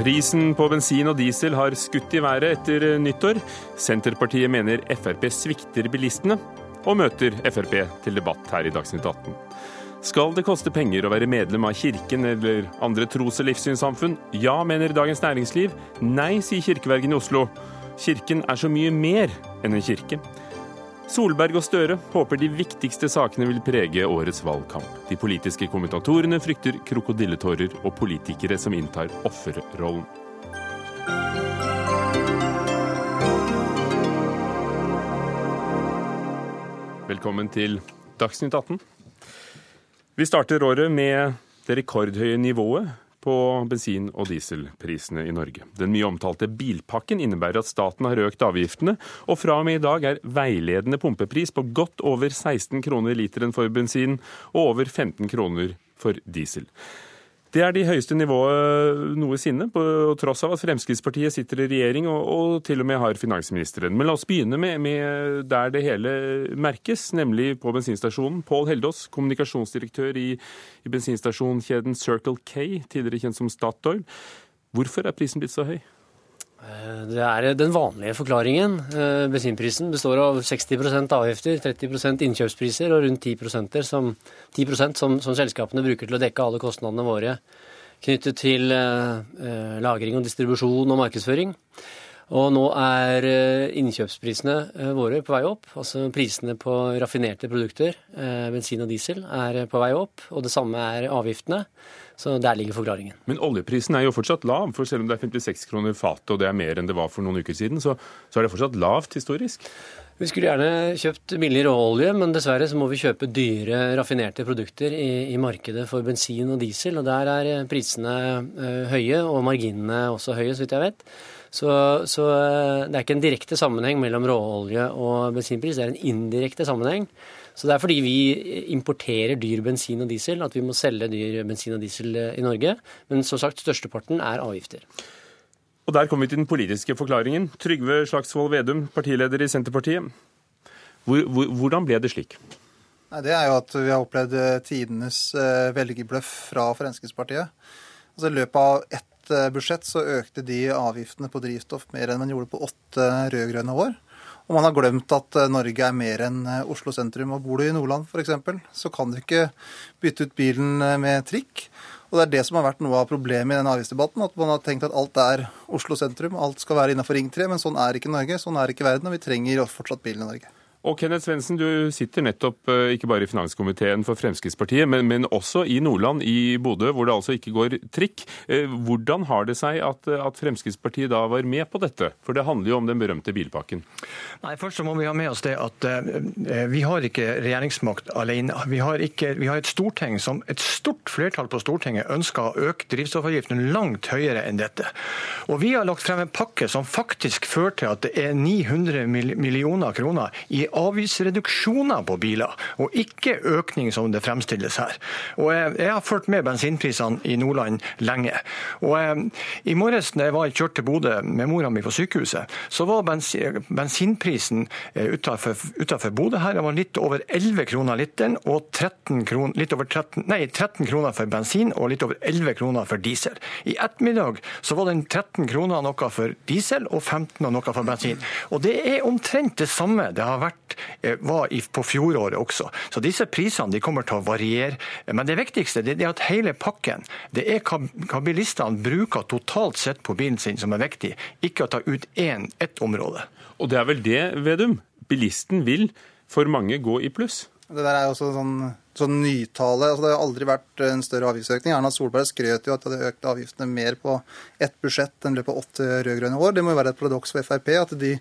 Prisen på bensin og diesel har skutt i været etter nyttår. Senterpartiet mener Frp svikter bilistene, og møter Frp til debatt her i Dagsnytt 18. Skal det koste penger å være medlem av kirken eller andre tros- og livssynssamfunn? Ja, mener Dagens Næringsliv. Nei, sier kirkevergen i Oslo. Kirken er så mye mer enn en kirke. Solberg og Støre håper de viktigste sakene vil prege årets valgkamp. De politiske kommentatorene frykter krokodilletårer og politikere som inntar offerrollen. Velkommen til Dagsnytt 18. Vi starter året med det rekordhøye nivået på bensin- og dieselprisene i Norge. Den mye omtalte bilpakken innebærer at staten har økt avgiftene, og fra og med i dag er veiledende pumpepris på godt over 16 kroner literen for bensin og over 15 kroner for diesel. Det er de høyeste nivået noensinne, på tross av at Fremskrittspartiet sitter i regjering og, og, til og med har finansministeren. Men la oss begynne med, med der det hele merkes, nemlig på bensinstasjonen. Pål Heldås, kommunikasjonsdirektør i, i bensinstasjonskjeden Circle K, tidligere kjent som Statoil. Hvorfor er prisen blitt så høy? Eh, det er den vanlige forklaringen. Eh, bensinprisen består av 60% avgifter, 30% innkjøpspriser og rundt 10%, som, 10 som, som, selskapene bruker til å dekke alle kostnadene våre knyttet til eh, lagring og distribusjon og markedsføring. Og nå er innkjøpsprisene våre på vei opp. Altså prisene på raffinerte produkter, bensin og diesel, er på vei opp. Og det samme er avgiftene. Så der ligger forklaringen. Men oljeprisen er jo fortsatt lav, for selv om det er 56 kroner fatet, og det er mer enn det var for noen uker siden, så, så er det fortsatt lavt historisk? Vi skulle gjerne kjøpt billig råolje, men dessverre så må vi kjøpe dyre, raffinerte produkter i, i, markedet for bensin og diesel. Og der er prisene ø, høye, og marginene også høye, så vidt jeg vet. Så, så uh, det er ikke en direkte sammenheng mellom råolje og bensinpris, det er en indirekte sammenheng. Så det er fordi vi importerer dyr bensin og diesel at vi må selge dyr bensin og diesel eh, i Norge. Men som sagt, størsteparten er avgifter. Og Der kommer vi til den politiske forklaringen. Trygve Slagsvold Vedum, partileder i Senterpartiet. Hvor, hvor, hvordan ble det slik? Nei, det er jo at vi har opplevd eh, tidenes eh, velgerbløff fra Fremskrittspartiet. Altså I løpet av ett budsjett så økte de avgiftene på drivstoff mer enn man gjorde på åtte rød-grønne år. Og man har glemt at eh, Norge er mer enn eh, Oslo sentrum. Og bor du i Nordland f.eks., så kan du ikke bytte ut bilen eh, med trikk. Og det er det som har vært noe av problemet i denne avgiftsdebatten. At man har tenkt at alt er Oslo sentrum, alt skal være innenfor Ring 3. Men sånn er ikke Norge, sånn er ikke verden, og vi trenger fortsatt bilen i Norge. Og Kenneth Svendsen, du sitter nettopp eh, ikke bare i finanskomiteen for Fremskrittspartiet, men, men, også i Nordland, i Bodø, hvor det altså ikke går trikk. Eh, hvordan har det seg at, at, Fremskrittspartiet da var med på dette? For det handler jo om den berømte bilpakken. Nei, Først så må vi ha med oss det at uh, vi har ikke regjeringsmakt alene. Vi har, ikke, vi har et storting som et stort flertall på Stortinget ønsker å øke drivstoffavgiften langt høyere enn dette. Og vi har lagt frem en pakke som faktisk fører til at det er 900 millioner kroner i avgiftsreduksjoner på biler, og ikke økning som det fremstilles her. Og Jeg har fulgt med bensinprisene i Nordland lenge. Og I morges da jeg var kjørt til Bodø med mora mi på sykehuset, så var bensinprisen utafor utenfor Bodø her den var litt over 11 kroner literen, og 13 kroner, litt over 13, nei, 13 kroner for bensin og litt over 11 kroner for diesel. I ettermiddag så var den 13 kroner noe for diesel og 15 og noe for bensin. Og Det er omtrent det samme det har vært eh, var på fjoråret også. Så disse prisene kommer til å variere. Men det viktigste det er at hele pakken, det er hva bilistene bruker totalt sett på bilen sin som er viktig, ikke å ta ut én, ett område. Og det er vel det, Vedum? Bilisten vil for mange gå i pluss? Det der er jo også sånn sånn nytale. Altså, det har aldri vært en større avgiftsøkning. Erna Solberg skrøt jo at de hadde økt avgiftene mer på ett budsjett enn løpet av åtte rød-grønne år. Det må jo være et paradoks for Frp at de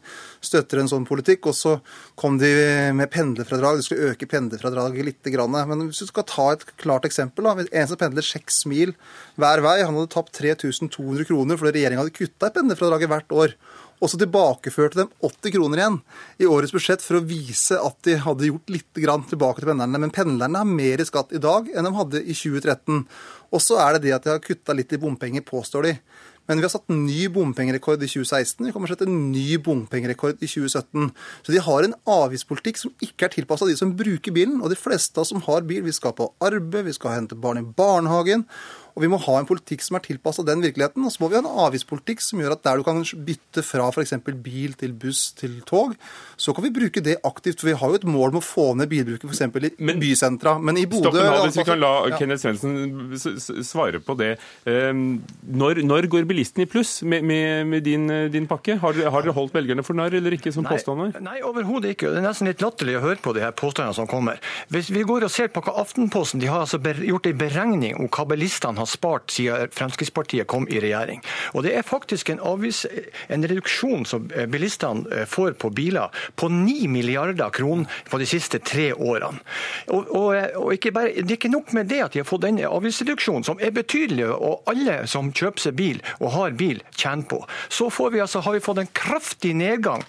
støtter en sånn politikk. Og så kom de med pendlerfradrag. De skulle øke pendlerfradraget litt. Men hvis du skal ta et klart eksempel, da. En som pendler seks mil hver vei, han hadde tapt 3200 kroner fordi regjeringa hadde kutta i pendlerfradraget hvert år. Og så tilbakeførte dem 80 kroner igjen i årets budsjett for å vise at de hadde gjort litt tilbake til pendlerne. Men pendlerne har mer i skatt i dag enn de hadde i 2013. Og så er det det at de har kutta litt i bompenger, påstår de. Men vi har satt ny bompengerekord i 2016. Vi kommer til å sette ny bompengerekord i 2017. Så de har en avgiftspolitikk som ikke er tilpassa de som bruker bilen. Og de fleste av oss som har bil, vi skal på arbeid, vi skal hente barn i barnehagen. Og vi må ha en politikk som er tilpassa den virkeligheten. Og så må vi ha en avgiftspolitikk som gjør at der du kan bytte fra f.eks. bil til buss til tog, så kan vi bruke det aktivt. For vi har jo et mål med å få ned bilbruken f.eks. i men, bysentra. Men i Bodø Stopp nå, hvis vi kan la ja. Kenneth Svendsen svare på det. Ehm, når, når går bilisten i pluss med, med, med din, din, pakke? Har har dere holdt velgerne for narr eller ikke, som påstander? Nei, overhodet ikke. Det er nesten litt latterlig å høre på de her påstandene som kommer. Hvis vi går og ser på hva Aftenposten de har altså gjort en beregning om hva bilistene har spart siden Fremskrittspartiet kom i regjering. Og Det er faktisk en, avvis, en reduksjon som eh, bilistene eh, får på biler på 9 milliarder kroner på de siste tre årene. Og, og, eh, og bare, Det er ikke nok med det at de har fått denne avgiftsreduksjonen, som er betydelig, og alle som kjøper seg bil og har bil, tjener på. Så vi altså, har vi fått en kraftig nedgang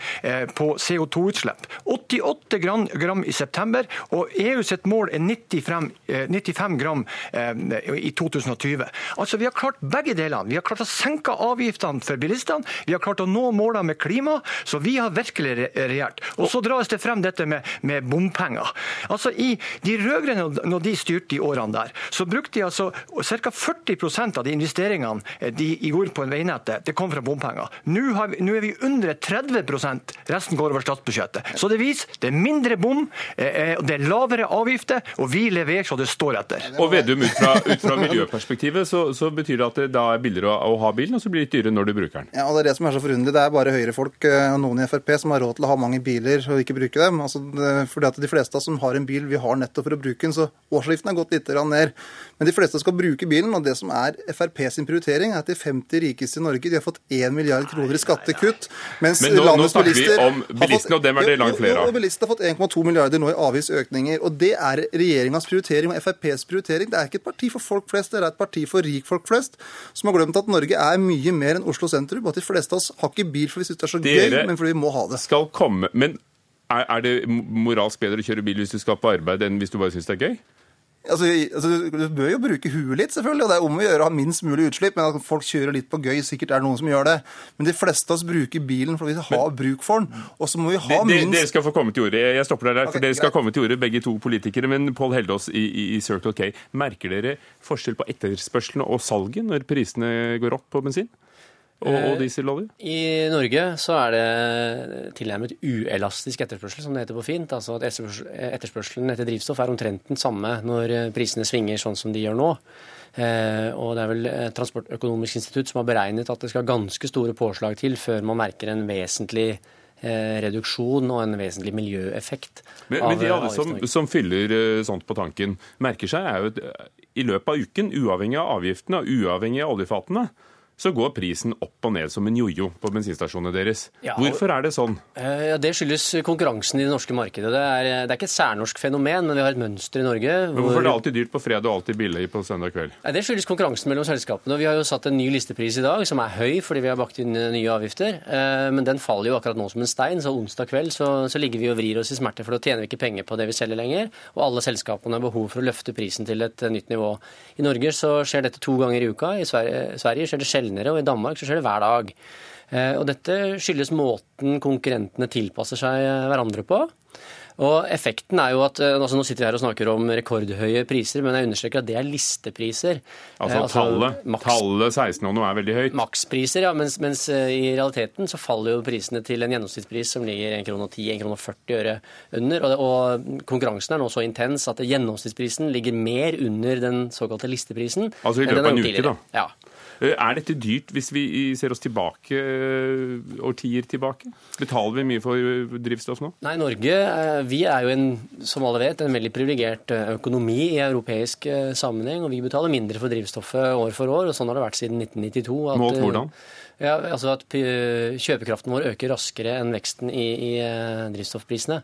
på CO2-utslipp. 88 gram, gram, i september, og EU sitt mål er 95, 95 gram i 2020. Altså, Vi har klart begge delene. Vi har klart å senke avgiftene for bilistene, vi har klart å nå målene med klima, så vi har virkelig regjert. Og så dras det frem dette med, med bompenger. Altså, i De rød-grønne, når de styrte de årene der, så brukte de altså ca. 40% av de investeringene eh, de gjorde på veinettet, det kom fra bompenger. Nå, vi, nå er vi under 30% resten går over statsbudsjettet. Så det viser det er mindre bom, eh, det er lavere avgifter, og vi leverer så det står etter. Og Vedum, ut fra, ut fra miljøperspektivet så, så, betyr det at det da er billigere å, å ha bilen, og så blir det litt dyrere når du bruker den. Ja, og Det er det som er så forunderlig. Det er bare Høyre-folk og noen i Frp som har råd til å ha mange biler og ikke bruke dem. Altså, fordi at De fleste av oss som har en bil, vi har nettopp for å bruke den, så årsavgiften har gått litt ned. Men de fleste skal bruke bilen, og det som er Frp sin prioritering, er at de 50 rikeste i Norge de har fått 1 milliard kroner i skattekutt. Mens Men nå, landets nå bilister vi om bilistene, og dem er det langt flere av. Bilistene har fått 1,2 milliarder nå i avgiftsøkninger. og Det er regjeringas prioritering og FrPs prioritering. Det er ikke et parti for folk flest, det er et parti for rikfolk flest, som har glemt at Norge er mye mer enn Oslo sentrum. og at De fleste av oss har ikke bil fordi vi syns det er så Dere gøy, men fordi vi må ha det. Skal komme, men er det moralsk bedre å kjøre bil hvis du skal på arbeid, enn hvis du bare syns det er gøy? Altså, altså, Du bør jo bruke huet litt, selvfølgelig. og Det er om å gjøre å ha minst mulig utslipp. men at Folk kjører litt på gøy, sikkert er det noen som gjør det. Men de fleste av oss bruker bilen fordi vi har bruk for den. Og så må vi ha de, minst Dere skal få komme til ordet. Jeg stopper deg der. Okay, for Dere skal greit. komme til ordet, begge to politikere. Men Pål Heldås i, i, Circle K, merker dere forskjell på etterspørselen og salget når prisene går opp på bensin? Og, og eh, dieselolje? I Norge så er det tilnærmet uelastisk etterspørsel, som det heter på fint. Altså at etterspørselen etter drivstoff er omtrent den samme når eh, prisene svinger sånn som de gjør nå. Eh, og det er vel Transportøkonomisk institutt som har beregnet at det skal ganske store påslag til før man merker en vesentlig reduksjon og en vesentlig miljøeffekt. Men, men de alle som, som, fyller sånt på tanken, merker seg er jo i løpet av uken, uavhengig av avgiftene og uavhengig av oljefatene, så går prisen opp og ned som en jojo på bensinstasjonene deres. Ja, Hvorfor er det sånn? Ja, det skyldes konkurransen i det norske markedet. Det er, det er, ikke et særnorsk fenomen, men vi har et mønster i Norge. Men Hvorfor er det alltid dyrt på fredag og alltid billig på søndag kveld? Ja, det skyldes konkurransen mellom selskapene. Vi har jo satt en ny listepris i dag, som er høy fordi vi har bakt inn eh, nye avgifter. Eh, men den faller jo akkurat nå som en stein, så onsdag kveld så, så ligger vi og vrir oss i smerte, for da tjener vi ikke penger på det vi selger lenger. Og alle selskapene har behov for å løfte prisen til et nytt nivå. I Norge så skjer dette to ganger i uka. I Sverige, Sverige skjer det sjeldnere, og i Danmark så skjer det hver dag. Eh, og dette skyldes måten konkurrentene tilpasser seg eh, hverandre på. Og effekten er jo at eh, altså Nå sitter vi her og snakker om rekordhøye priser, men jeg understreker at det er listepriser. Altså, altså tallet, maks, tallet 16 og noe er veldig høyt? Makspriser, ja. Mens, mens, i realiteten så faller jo prisene til en gjennomsnittspris som ligger 1,10-1,40 øre under. Og, og, konkurransen er nå så intens at gjennomsnittsprisen ligger mer under den såkalte listeprisen. Altså i løpet av en uke, da? Ja. Eh, er dette dyrt hvis vi ser oss tilbake, eh, årtier tilbake? Betaler vi mye for eh, drivstoff nå? Nei, Norge vi er jo en, som alle vet, en veldig privilegert økonomi i europeisk sammenheng. Og vi betaler mindre for drivstoffet år for år, og sånn har det vært siden 1992. At, Målt hvordan? Ja, altså at Kjøpekraften vår øker raskere enn veksten i, i drivstoffprisene.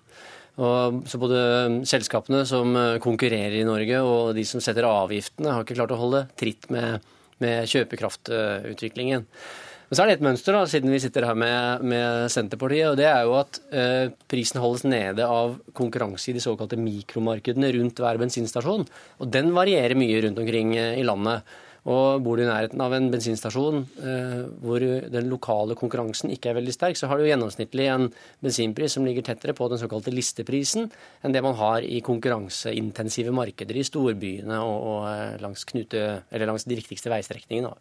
Og, så både selskapene som konkurrerer i Norge og de som setter avgiftene, har ikke klart å holde tritt med med kjøpekraftutviklingen. Men så er det et mønster, da, siden vi sitter her med, med Senterpartiet. og Det er jo at eh, prisen holdes nede av konkurranse i de såkalte mikromarkedene rundt hver bensinstasjon. Og den varierer mye rundt omkring eh, i landet. Og bor du i nærheten av en bensinstasjon eh, hvor den lokale konkurransen ikke er veldig sterk, så har du gjennomsnittlig en bensinpris som ligger tettere på den såkalte listeprisen enn det man har i konkurranseintensive markeder i storbyene og, og eh, langs, knute, langs de viktigste veistrekningene.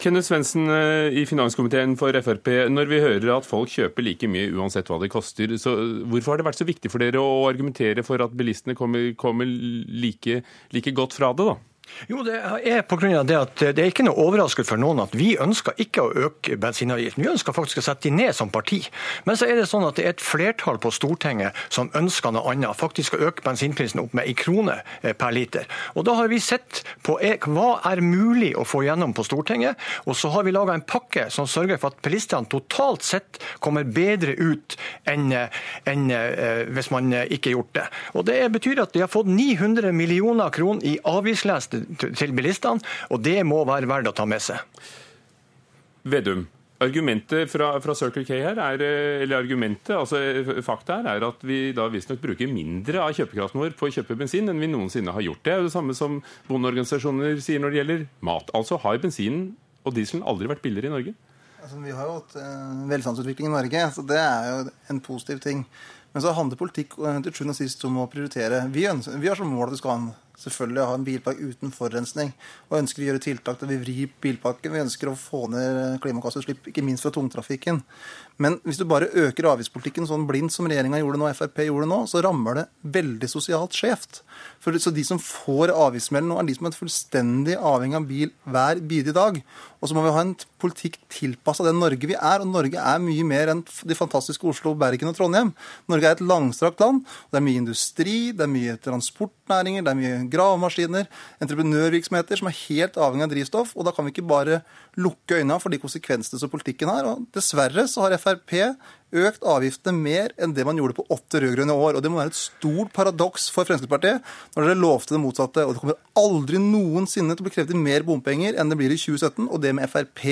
Kenneth Svendsen eh, i finanskomiteen for Frp. Når vi hører at folk kjøper like mye uansett hva det koster, så hvorfor har det vært så viktig for dere å argumentere for at bilistene kommer, kommer like, like godt fra det, da? Jo, det er på grunn av det at det er ikke noe overraskelse for noen at vi ønsker ikke å øke bensinavgiften. Vi ønsker faktisk å sette de ned som parti. Men så er det sånn at det er et flertall på Stortinget som ønsker noe annet. Faktisk å øke bensinprisen opp med en krone eh, per liter. Og da har vi sett på eh, hva er mulig å få gjennom på Stortinget. Og så har vi laga en pakke som sørger for at bilistene totalt sett kommer bedre ut enn, eh, enn hvis man ikke har gjort det. Og Det betyr at de har fått 900 millioner kroner i avgiftsleste til bilistene, og det må være verdt å ta med seg. Vedum, Argumentet fra, fra, Circle K her, er, eller argumentet, altså fakta her, er at vi da visstnok bruker mindre av kjøpekraften vår på å kjøpe bensin enn vi noensinne har gjort. Det er jo det samme som bondeorganisasjoner sier når det gjelder mat. Altså har bensinen og dieselen aldri vært billigere i Norge? Altså, vi har jo hatt eh, velstandsutvikling i Norge, så det er jo en positiv ting. Men så handler politikk eh, til sjuende og sist om å prioritere. Vi, ønsker, vi har som mål at vi skal ha en selvfølgelig ha en bilpark uten forurensning. Og ønsker å gjøre tiltak der vi vrir bilpakken. Vi ønsker å få ned klimagassutslipp, ikke minst fra tungtrafikken. Men hvis du bare øker avgiftspolitikken sånn blindt som regjeringa gjorde nå, Frp gjorde nå, så rammer det veldig sosialt skjevt. Så De som får avgiftsmelding nå, er de som er fullstendig avhengig av bil hver bidige dag. Og så må vi ha en politikk tilpassa den Norge vi er. Og Norge er mye mer enn de fantastiske Oslo, Bergen og Trondheim. Norge er et langstrakt land. Det er mye industri, det er mye transportnæringer, det er mye gravemaskiner, entreprenørvirksomheter som er helt avhengig av drivstoff. Og da kan vi ikke bare lukke øynene for de konsekvensene som politikken har. Og dessverre så har Frp Frp økt avgiftene mer enn det man gjorde på åtte rød-grønne år. Og Det må være et stort paradoks for Fremskrittspartiet når dere lovte det motsatte. Og det kommer aldri noensinne til å bli krevd inn mer bompenger enn det blir i 2017, og det med Frp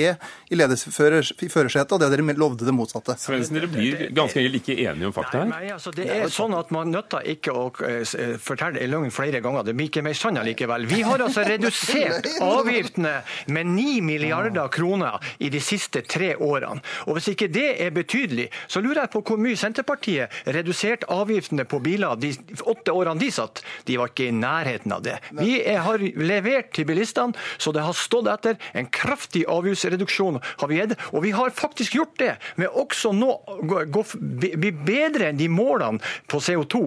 i førersetet, og det dere lovde det motsatte. Svendsen, dere blir ganske ikke enige om fakta her? Nei, nei altså, det er sånn at man nøtter ikke å eh, eh, fortelle en løgn flere ganger. Det blir ikke mer sann likevel. Vi har altså redusert avgiftene med 9 milliarder kroner i de siste tre årene. Og hvis ikke det er betydelig, så lurer jeg på hvor mye Senterpartiet reduserte avgiftene på biler de åtte årene de satt. De var ikke i nærheten av det. Vi har levert til bilistene, så det har stått etter. En kraftig avgiftsreduksjon har vi gitt. Og vi har faktisk gjort det med også nå bli bedre enn de målene på CO2.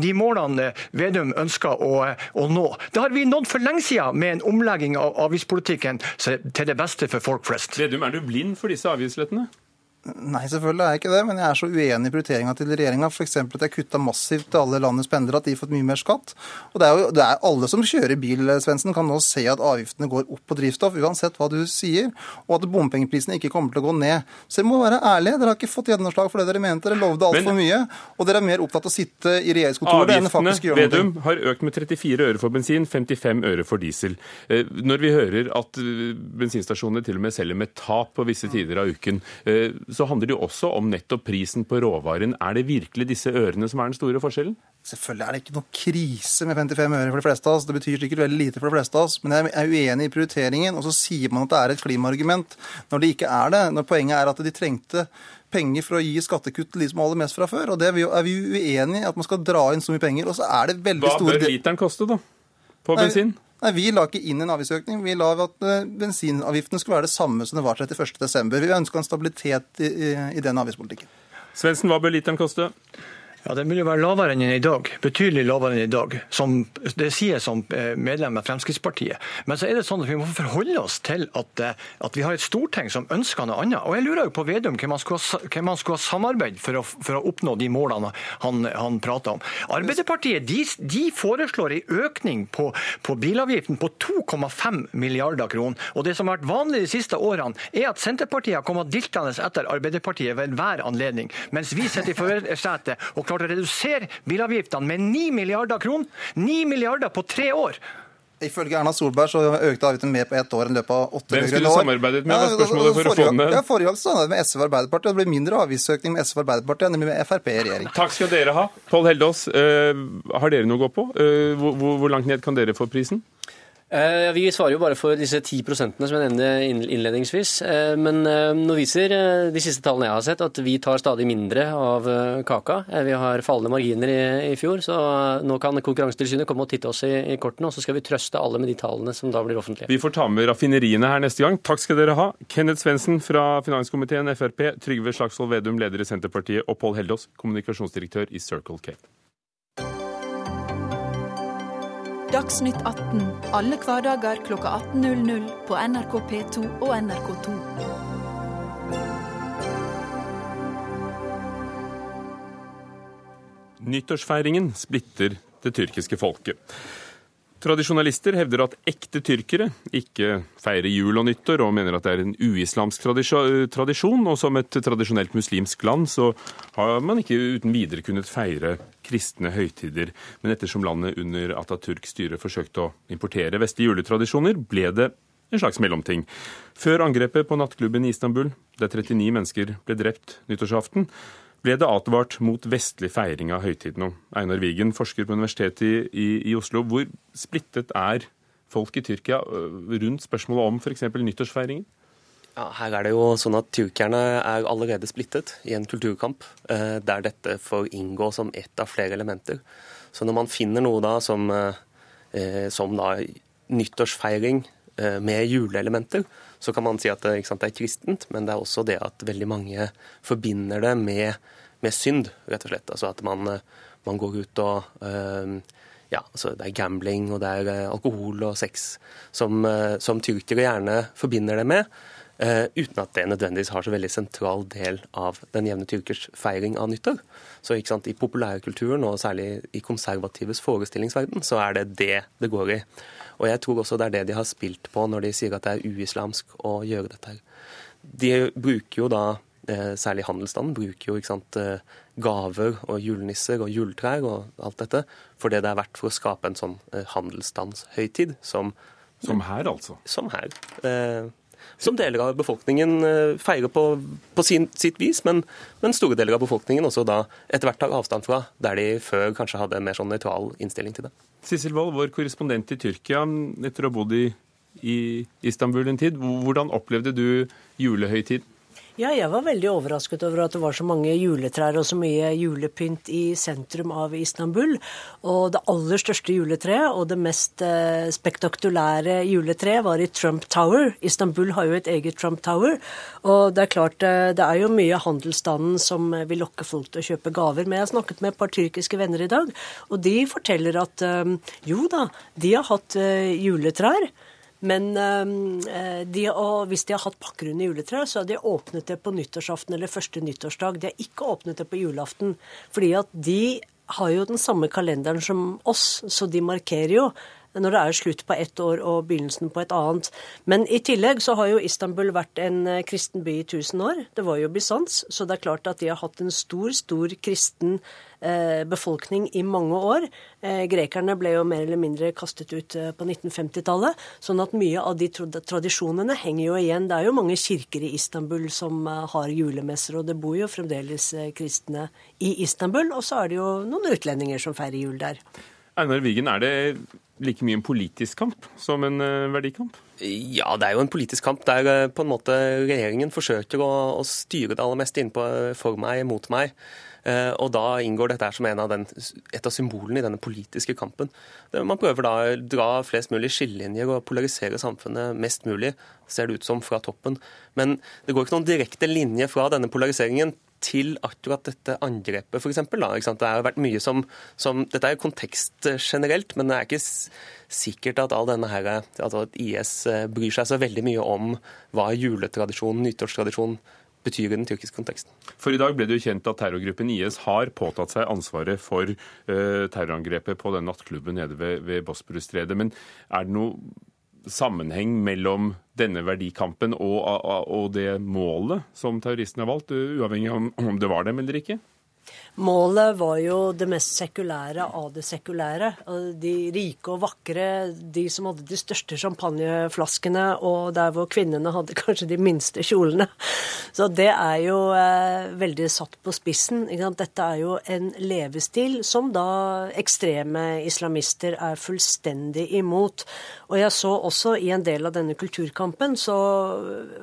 De målene Vedum ønsker å, å nå. Det har vi nådd for lenge siden med en omlegging av avgiftspolitikken til det beste for folk flest. Vedum, er du blind for disse avgiftslettene? Nei, selvfølgelig er jeg ikke det, men jeg er så uenig i prioriteringa til regjeringa. F.eks. at jeg kutta massivt til alle landets pendlere, at de har fått mye mer skatt. Og det er jo det er alle som kjører bil, Svendsen, kan nå se at avgiftene går opp på drivstoff, uansett hva du sier, og at bompengeprisene ikke kommer til å gå ned. Så dere må være ærlige. Dere har ikke fått gjennomslag for det dere mente. Dere lovde altfor mye, og dere er mer opptatt av å sitte i regjeringskontoret enn faktisk gjøre noe. Vedum har økt med 34 øre for bensin, 55 øre for diesel. Eh, når vi hører at eh, bensinstasjonene til og med selger med tap på visse tider av uken, eh, så handler det jo også om nettopp prisen på råvaren. Er det virkelig disse ørene som er den store forskjellen? Selvfølgelig er det ikke noe krise med 55 øre for de fleste av oss. Det betyr sikkert veldig lite for de fleste av oss. Men jeg er uenig i prioriteringen. Og så sier man at det er et klimaargument når det ikke er det. Når poenget er at de trengte penger for å gi skattekutt til de som har aller mest fra før. Og det er vi uenig i, at man skal dra inn så mye penger. Og så er det veldig store Hva bør literen koste, da? På bensin? Nei, Vi la ikke inn en avgiftsøkning. Vi la at bensinavgiften skulle være det samme som det var 31.12. Vi ønska en stabilitet i, i, i den avgiftspolitikken. Svendsen, hva bør literen koste? Ja, Den vil jo være lavere enn i dag. Betydelig lavere enn i dag. Som det sier som eh, medlem av Fremskrittspartiet. Men så er det sånn at vi må forholde oss til at, eh, at vi har et storting som ønsker noe annet. Og jeg lurer jo på Vedum hvem han skulle ha samarbeid for å, for å oppnå de målene han, han prater om. Arbeiderpartiet de, de foreslår en økning på, på bilavgiften på 2,5 milliarder kroner. Og det som har vært vanlig de siste årene, er at Senterpartiet har kommet diltende etter Arbeiderpartiet ved enhver anledning, mens vi sitter i førersetet og klart å redusere bilavgiftene med 9 milliarder kroner. 9 milliarder på tre år. Ifølge Erna Solberg så økte avgiften mer på ett år enn løpet av åtte år. Hvem skulle du samarbeidet med? Ja, spørsmålet for forrige, å få ned? Ja, Forrige gang samarbeidet med SV og Arbeiderpartiet. Det blir mindre avgiftsøkning med SV og Arbeiderpartiet enn med Frp i regjering. Takk skal dere ha. Pål Heldås, uh, har dere noe å gå på? Uh, hvor, hvor, langt ned kan dere få prisen? Eh, vi svarer jo bare for disse 10 prosentene som jeg nevnte innledningsvis. Eh, men eh, nå viser de siste tallene jeg har sett, at vi tar stadig mindre av kaka. Vi har fallende marginer i, fjor, så nå kan Konkurransetilsynet komme og titte oss i kortene, og så skal vi trøste alle med de tallene som da blir offentlige. Vi får ta med raffineriene her neste gang. Takk skal dere ha. Kenneth Svendsen fra finanskomiteen Frp, Trygve Slagsvold Vedum, leder i Senterpartiet, og Pål Heldås, kommunikasjonsdirektør i Circle K. Dagsnytt 18 alle hverdager kl 18.00 på NRK P2 og NRK2. Nyttårsfeiringen splitter det tyrkiske folket. Tradisjonalister hevder at ekte tyrkere ikke feirer jul og nyttår, og mener at det er en uislamsk tradisjon. Og som et tradisjonelt muslimsk land så har man ikke uten videre kunnet feire kristne høytider. Men ettersom landet under Atatürks styre forsøkte å importere vestlige juletradisjoner, ble det en slags mellomting. Før angrepet på nattklubben i Istanbul, der 39 mennesker ble drept nyttårsaften, ble det advart mot vestlig feiring av høytiden. Einar Wigen, forsker på Universitetet i, i, i, Oslo. Hvor splittet er folk i Tyrkia rundt spørsmålet om f.eks. nyttårsfeiringen? Ja, her er det jo sånn at Tyrkerne er allerede splittet i en kulturkamp eh, der dette får inngå som ett av flere elementer. Så når man finner noe da som, eh, som da nyttårsfeiring med juleelementer, så kan man si at sant, det er kristent, men det er også det at veldig mange forbinder det med, med synd, rett og slett. Altså at man, man går ut og øh, ja, altså Det er gambling og det er øh, alkohol og sex som, som tyrkere gjerne forbinder det med. Uh, uten at det nødvendigvis har så veldig sentral del av den jevne tyrkers feiring av nyttår. Så ikke sant, I populærkulturen, og særlig i konservatives forestillingsverden, så er det det det går i. Og jeg tror også det er det de har spilt på når de sier at det er uislamsk å gjøre dette. her. De bruker jo da, eh, særlig handelsstanden, bruker jo sant, eh, gaver og julenisser og juletrær og alt dette for det det er verdt for å skape en sånn eh, handelsstandshøytid som Som her, altså? Som her. Som deler av befolkningen feirer på, på sin, sitt vis, men, men, store deler av befolkningen også da etter hvert tar avstand fra, der de før kanskje hadde en mer sånn nøytral innstilling til det. Sissel Wold, vår korrespondent i Tyrkia, etter å ha bodd i, i Istanbul en tid. Hvordan opplevde du julehøytid? Ja, jeg var veldig overrasket over at det var så mange juletrær og så mye julepynt i sentrum av Istanbul. Og det aller største juletreet og det mest eh, spektakulære juletreet var i Trump Tower. Istanbul har jo et eget Trump Tower. Og det er klart, eh, det er jo mye handelsstanden som vil lokke folk til å kjøpe gaver. Men jeg har snakket med et par tyrkiske venner i dag, og de forteller at eh, jo da, de har hatt juletrær. Men øh, de, hvis de har hatt pakker under juletreet, så har de åpnet det på nyttårsaften eller første nyttårsdag. De har ikke åpnet det på julaften. Fordi at de har jo den samme kalenderen som oss, så de markerer jo når det er slutt på ett år og begynnelsen på et annet. Men i tillegg så har jo Istanbul vært en eh, kristen by i tusen år. Det var jo Bysants, så det er klart at de har hatt en stor, stor kristen Eh, befolkning i mange år. Eh, grekerne ble jo mer eller mindre kastet ut på 1950-tallet. Sånn at mye av de tradisjonene henger jo igjen. Det er jo mange kirker i Istanbul som har julemesser, og det bor jo fremdeles kristne i Istanbul. Og så er det jo noen utlendinger som feirer jul der. Einar Wigen, er det like mye en politisk kamp som en verdikamp? Ja, det er jo en politisk kamp der på en måte regjeringen forsøker å, å styre det aller meste innpå for meg, mot meg. Eh, og da inngår dette som av den, et av symbolene i denne politiske kampen. Man prøver da å dra flest mulig skillelinjer og polarisere samfunnet mest mulig, ser det ut som, fra toppen. Men det går ikke noen direkte linje fra denne polariseringen til akkurat dette angrepet, f.eks. Det har vært mye som, som, Dette er kontekst generelt, men det er ikke sikkert at all denne her, altså at IS eh, bryr seg så veldig mye om hva juletradisjon, nyttårstradisjon betyr i den tyrkiske konteksten. For i dag ble det jo kjent at terrorgruppen IS har påtatt seg ansvaret for uh, terrorangrepet på den nattklubben nede ved, ved Bosporus-stredet. Men er det noe sammenheng mellom denne verdikampen og, og, og, det målet som terroristene har valgt, uavhengig av om det var dem eller ikke? Målet var jo det mest sekulære av det sekulære. De rike og vakre, de som hadde de største champagneflaskene, og der hvor kvinnene hadde kanskje de minste kjolene. Så det er jo eh, veldig satt på spissen. Dette er jo en levestil som da ekstreme islamister er fullstendig imot. Og jeg så også i en del av denne kulturkampen, så,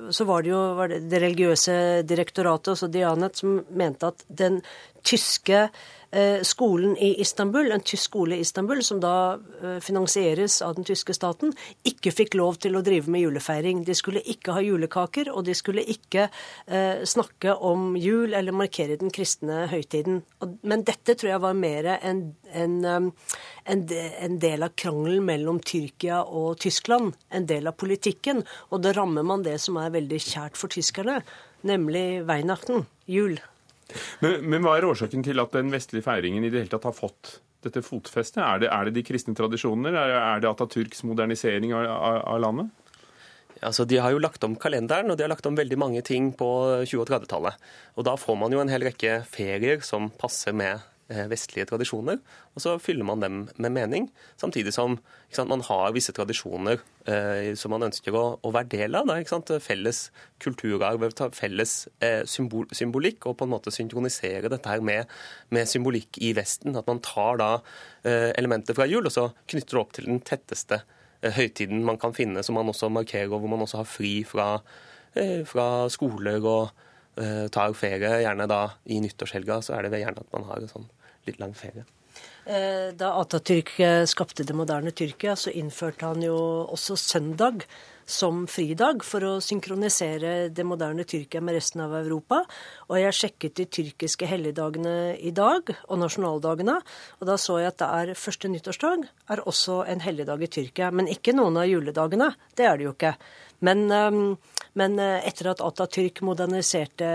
så var det jo var det, det religiøse direktoratet, også Dianet, som mente at den tyske eh, skolen i Istanbul, en tysk skole i Istanbul, som da eh, finansieres av den tyske staten, ikke fikk lov til å drive med julefeiring. De skulle ikke ha julekaker, og de skulle ikke eh, snakke om jul eller markere den kristne høytiden. Men dette tror jeg var mer en, en, en, del av krangelen mellom Tyrkia og Tyskland, en del av politikken. Og da rammer man det som er veldig kjært for tyskerne, nemlig Weihnachten, jul. Men, men, hva er årsaken til at den vestlige feiringen i det hele tatt har fått dette fotfestet? Er det, er det de kristne tradisjoner? Er, er det Atatürks modernisering av, av, av landet? Altså, De har jo lagt om kalenderen, og de har lagt om veldig mange ting på 20- og 30-tallet. Og Da får man jo en hel rekke ferier som passer med vestlige tradisjoner, og så fyller man dem med mening. Samtidig som sant, man har visse tradisjoner eh, som man ønsker å, å være del av. Da, felles kulturarv, felles eh, symbol, symbolikk, og på en måte synkronisere dette her med, med, symbolikk i Vesten. At man tar da eh, elementer fra jul og så knytter det opp til den tetteste eh, høytiden man kan finne, som man også markerer, og hvor man også har fri fra, eh, fra skoler og tar ferie, gjerne da i nyttårshelga, så er det gjerne at man har en sånn litt lang ferie. Eh, da Atatürk eh, skapte det moderne Tyrkia, så innførte han jo også søndag som fridag for å synkronisere det moderne Tyrkia med resten av Europa. Og jeg sjekket de tyrkiske helligdagene i dag, og nasjonaldagene, og da så jeg at det er første nyttårsdag er også en helligdag i Tyrkia. Men ikke noen av juledagene. Det er det jo ikke. Men, eh, men etter at Atatürk moderniserte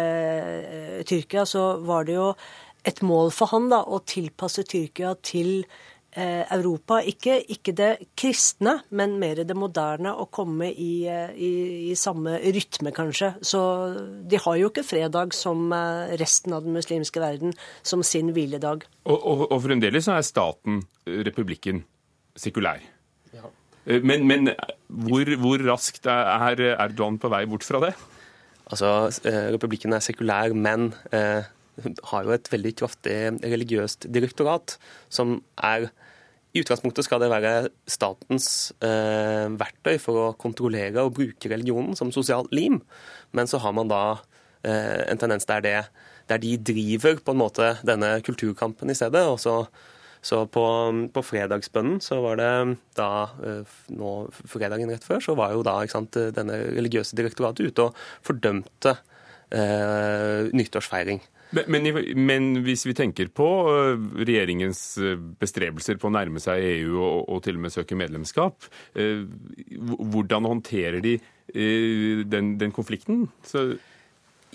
Tyrkia, så var det jo et mål for han da, å tilpasse Tyrkia til eh, Europa. Ikke, ikke, det kristne, men mer det moderne, å komme i, eh, i, i, samme rytme, kanskje. Så de har jo ikke fredag som eh, resten av den muslimske verden, som sin hviledag. Og, og, og fremdeles er staten, republikken, sekulær. Ja. Men, men hvor, hvor, raskt er Erdogan på vei bort fra det? Altså, Republikken er sekulær, men eh, har jo et veldig kraftig religiøst direktorat, som er i utgangspunktet skal det være statens eh, verktøy for å kontrollere og bruke religionen som sosialt lim, men så har man da eh, en tendens der, det, der de driver på en måte denne kulturkampen i stedet. og så så på, på, fredagsbønnen så var det da eh, nå fredagen rett før, så var jo da sant, denne religiøse direktoratet ute og fordømte eh, nyttårsfeiring. Men, men, hvis vi tenker på øh, regjeringens øh, bestrebelser på å nærme seg EU og, og til og med søke medlemskap, øh, hvordan håndterer de den, den konflikten? Så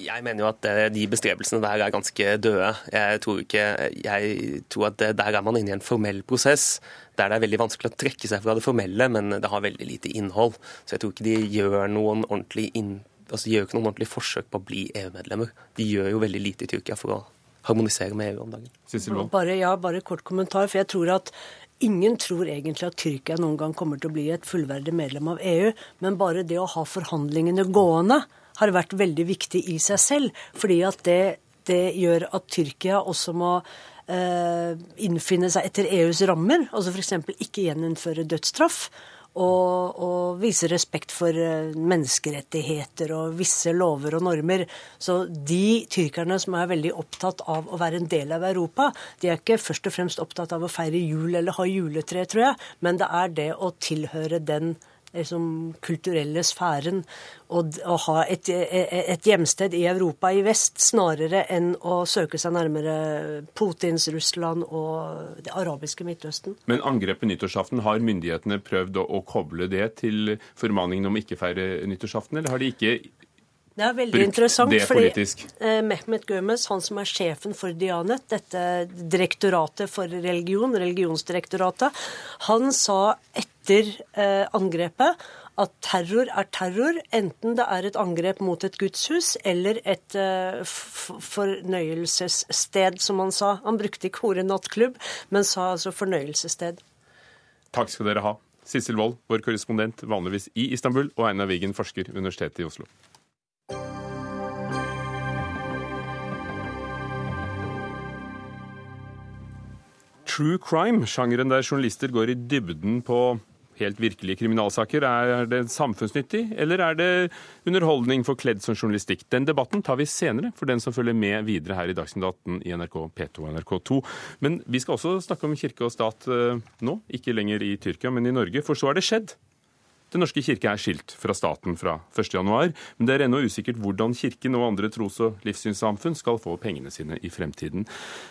jeg mener jo at de bestrebelsene der er ganske døde. Jeg tror, ikke, jeg tror at der er man inne i en formell prosess der det er veldig vanskelig å trekke seg fra det formelle, men det har veldig lite innhold. Så jeg tror ikke de gjør noen ordentlig innhold altså, de gjør jo ikke noen ordentlig forsøk på å bli EU-medlemmer. De gjør jo veldig lite i Tyrkia for å harmonisere med EU om dagen. Bare, ja, bare kort kommentar. for jeg tror at Ingen tror egentlig at Tyrkia noen gang kommer til å bli et fullverdig medlem av EU, men bare det å ha forhandlingene gående har vært veldig viktig i seg selv. Fordi at det, det gjør at Tyrkia også må eh, innfinne seg etter EUs rammer. Altså f.eks. ikke gjeninnføre dødsstraff og, og vise respekt for eh, menneskerettigheter og visse lover og normer. Så de tyrkerne som er veldig opptatt av å være en del av Europa, de er ikke først og fremst opptatt av å feire jul eller ha juletre, tror jeg, men det er det å tilhøre den liksom, kulturelle sfæren og, å ha et, et, hjemsted i Europa i vest, snarere enn å søke seg nærmere Putins Russland og det arabiske Midtøsten. Men angrepet nyttårsaften, har myndighetene prøvd å, å koble det til formaningen om ikke feire nyttårsaften, eller har de ikke det er veldig interessant, fordi eh, Mehmet Gømes, han som er sjefen for Dianet, dette direktoratet for religion, religionsdirektoratet, han sa etter eh, angrepet at terror er terror, enten det er et angrep mot et gudshus eller et uh, fornøyelsessted, som han sa. Han brukte ikke ordet nattklubb, men sa altså fornøyelsessted. Takk skal dere ha. Sissel Wold, vår korrespondent vanligvis i Istanbul, og Einar Wigen, forsker, Universitetet i Oslo. True crime, sjangeren der journalister går i dybden på helt virkelige kriminalsaker. Er det samfunnsnyttig, eller er det underholdning forkledd som journalistikk? Den debatten tar vi senere, for den som følger med videre her i Dagsnytt 18 i NRK P2 og NRK2. Men vi skal også snakke om kirke og stat eh, nå, ikke lenger i Tyrkia, men i Norge. For så har det skjedd. Den norske kirke er skilt fra staten fra 1.1, men det er ennå usikkert hvordan Kirken og andre tros- og livssynssamfunn skal få pengene sine i fremtiden.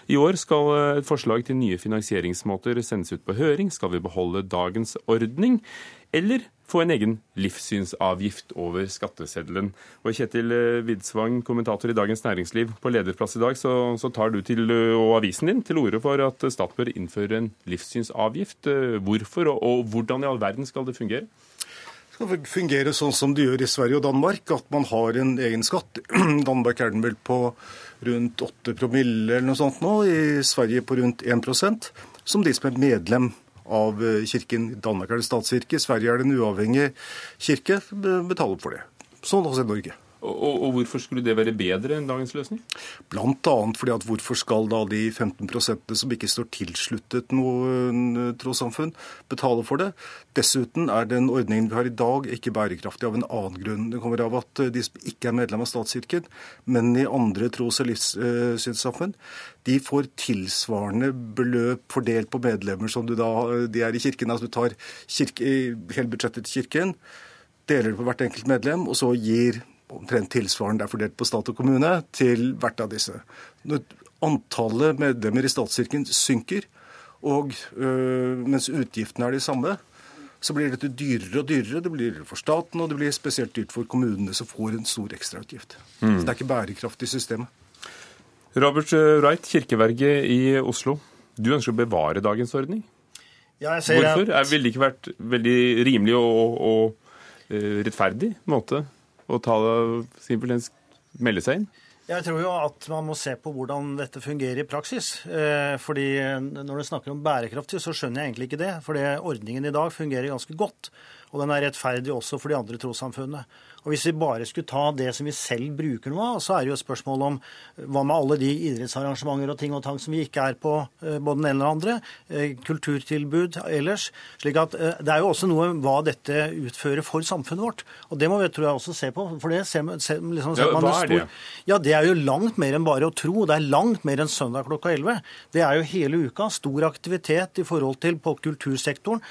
I år skal eh, et forslag til nye finansieringsmåter sendes ut på høring. Skal vi beholde dagens ordning, eller få en egen livssynsavgift over skatteseddelen? Og Kjetil eh, Widsvang, kommentator i Dagens Næringsliv, på lederplass i dag, så, så tar du til, eh, og avisen din til orde for at staten bør innføre en livssynsavgift. Hvorfor, og, og hvordan i all verden skal det fungere? Skal fungere sånn som det gjør i Sverige og Danmark, at man har en egen skatt. Danmark er den vel på rundt 8 promille eller noe sånt nå, i Sverige på rundt 1% som de som er medlem av eh, kirken. Danmark er det statskirke, Sverige er det en uavhengig kirke. Betaler for det. Sånn også i Norge. Og, og, hvorfor skulle det være bedre enn dagens løsning? Blant annet fordi at hvorfor skal da de 15% som ikke står tilsluttet noe trossamfunn, betale for det? Dessuten er den ordningen vi har i dag ikke bærekraftig av en annen grunn. Det kommer av at de som ikke er medlem av statskirken, men i andre tros- og livssynssamfunn, de får tilsvarende beløp fordelt på medlemmer som da, de er i kirken. Altså du tar kirke, hele budsjettet til kirken, deler det på hvert enkelt medlem, og så gir omtrent tilsvarende er fordelt på stat og kommune, til hvert av disse. Når antallet medlemmer i statskirken synker, og øh, mens utgiftene er de samme, så blir dette dyrere og dyrere. Det blir dyrere for staten, og det blir spesielt dyrt for kommunene, som får en stor ekstrautgift. Mm. Så det er ikke bærekraftig systemet. Robert øh, Wright, kirkeverget i Oslo. Du ønsker å bevare dagens ordning? Ja, jeg ser Hvorfor? At... Ville det ikke vært veldig rimelig og, og og rettferdig måte og ta, simpelthen melde seg inn? Jeg tror jo at man må se på hvordan dette fungerer i praksis. Eh, fordi Når du snakker om bærekraftig, så skjønner jeg egentlig ikke det. Fordi ordningen i dag fungerer ganske godt. Og den er rettferdig også for de andre trossamfunnene. Og Hvis vi bare skulle ta det som vi selv bruker noe av, så er det jo et spørsmål om hva med alle de idrettsarrangementer og ting og tang som vi ikke er på, eh, både den ene eller andre, eh, kulturtilbud ellers. slik at eh, Det er jo også noe hva dette utfører for samfunnet vårt. Og Det må vi tror jeg også se på. for det ser, ser, liksom, ser ja, Hva er det? Ja, Det er jo langt mer enn bare å tro. Det er langt mer enn søndag klokka 11. Det er jo hele uka stor aktivitet i forhold til på kultursektoren,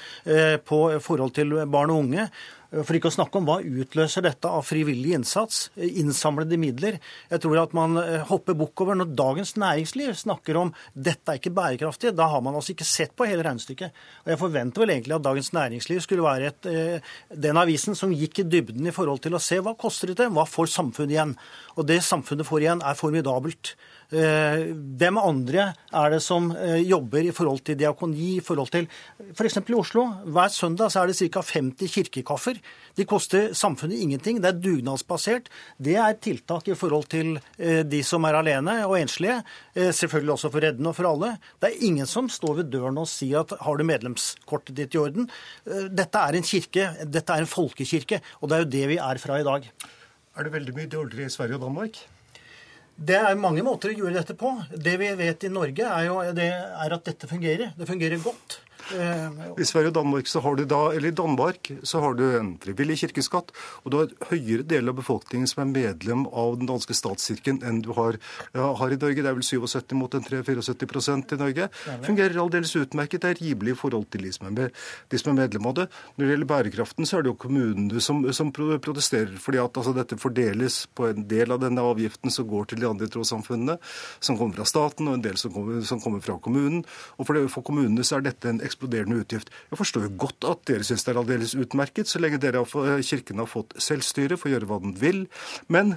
på forhold til barn og unge. For ikke å snakke om hva utløser dette av frivillig innsats, innsamlede midler. Jeg tror at man eh, hopper bukk over når Dagens Næringsliv snakker om dette er ikke bærekraftig. Da har man altså ikke sett på hele regnestykket. Og Jeg forventer vel egentlig at Dagens Næringsliv skulle være et, eh, den avisen som gikk i dybden i forhold til å se hva koster det, hva får samfunnet igjen. Og det samfunnet får igjen, er formidabelt. Eh, hvem andre er det som eh, jobber i forhold til diakoni, i forhold til F.eks. i Oslo. Hver søndag så er det ca. 50 kirkekaffer. De koster samfunnet ingenting. Det er dugnadsbasert. Det er tiltak i forhold til eh, de som er alene og enslige. Selvfølgelig også for reddende og for alle. Det er ingen som står ved døren og sier at har du medlemskortet ditt i orden? Dette er en kirke. Dette er en folkekirke. Og det er jo det vi er fra i dag. Er det veldig mye dårligere i Sverige og Danmark? Det er mange måter å gjøre dette på. Det vi vet i Norge, er, jo, det er at dette fungerer. Det fungerer godt. I Sverige og Danmark så har du da, eller i Danmark så har du en frivillig kirkeskatt, og du har høyere del av befolkningen som er medlem av den danske statskirken enn du har, ja, har i Norge. Det er vel 77 mot en 3-74 i Norge. Fungerer aldeles utmerket. Det er rimelig i forhold til de som, er, de som, er medlem av det. Når det gjelder bærekraften, så er det jo kommunene som, som protesterer. fordi at altså, dette fordeles på en del av denne avgiften som går til de andre trossamfunnene, som kommer fra staten, og en del som kommer, som kommer fra kommunen. Og for, det, for kommunene så er dette en eksploderende utgift. Jeg forstår jo godt at dere syns det er aldeles utmerket, så lenge dere har, Kirken har fått selvstyre, for å gjøre hva den vil. Men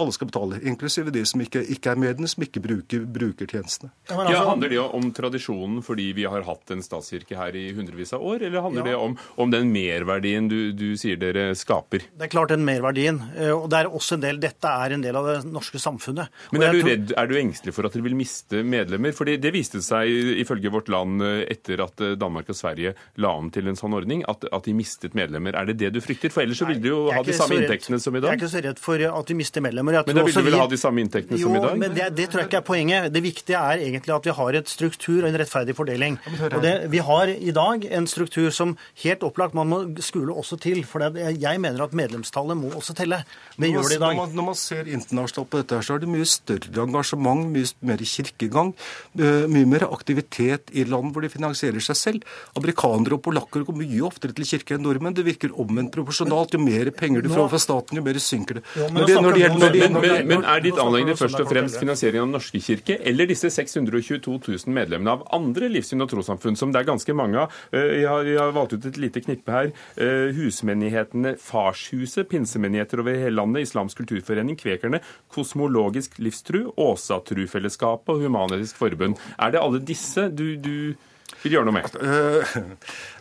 alle skal betale, inklusive de som ikke, ikke er den, som ikke bruker, bruker tjenestene. Ja, altså, Ja, handler det om tradisjonen fordi vi har hatt en statskirke her i hundrevis av år, eller handler det om, om den merverdien du, du sier dere skaper? Det er klart den merverdien. eh, Og det er også en del, dette er en del av det norske samfunnet. Men er du, tror- redd, er du engstelig for at dere vil miste medlemmer? Fordi det viste seg ifølge Vårt Land eh, etter at eh, Danmark og Sverige la om til en sånn ordning, at, at de mistet medlemmer. Er det det du frykter? For ellers så vil du jo ha de samme inntektene som i dag. Jeg er ikke så redd for at vi mister medlemmer. Jeg Men da vil også du vel vi- ha de samme inntektene jo, som i dag? men det, det tror jeg ikke er poenget. Det viktige er egentlig at vi har et struktur og en rettferdig fordeling. Og det, vi har i dag en struktur som helt opplagt man må skule også til. For det, jeg mener at medlemstallet må også telle. Det gjør det i man- dag. Når man, når man ser internasjonalt på dette, her, så er det mye større engasjement, mye mer kirkegang, mye mer aktivitet i land hvor de finansierer seg selv. Amerikanere og polakker går mye oftere til kirke enn nordmenn. Det virker omvendt proporsjonalt. Jo mer penger du får fra staten, jo mer synker det. Jo, men Når det, når det gjelder, når det, Men, men, men er ditt anliggende først og fremst finansiering av Den norske kirke, eller disse 622 000 medlemmene av andre livssyn og trossamfunn, som det er ganske mange av? Eh, Jeg har, jeg har valgt ut et lite knippe her. Eh, Husmenighetene Farshuset, pinsemenigheter over hele landet, Islamsk kulturforening, Kvekerne, Kosmologisk livstru, Åsatrufellesskapet og Human-Etisk Forbund. Er det alle disse du, du vil gjøre noe med? Eh,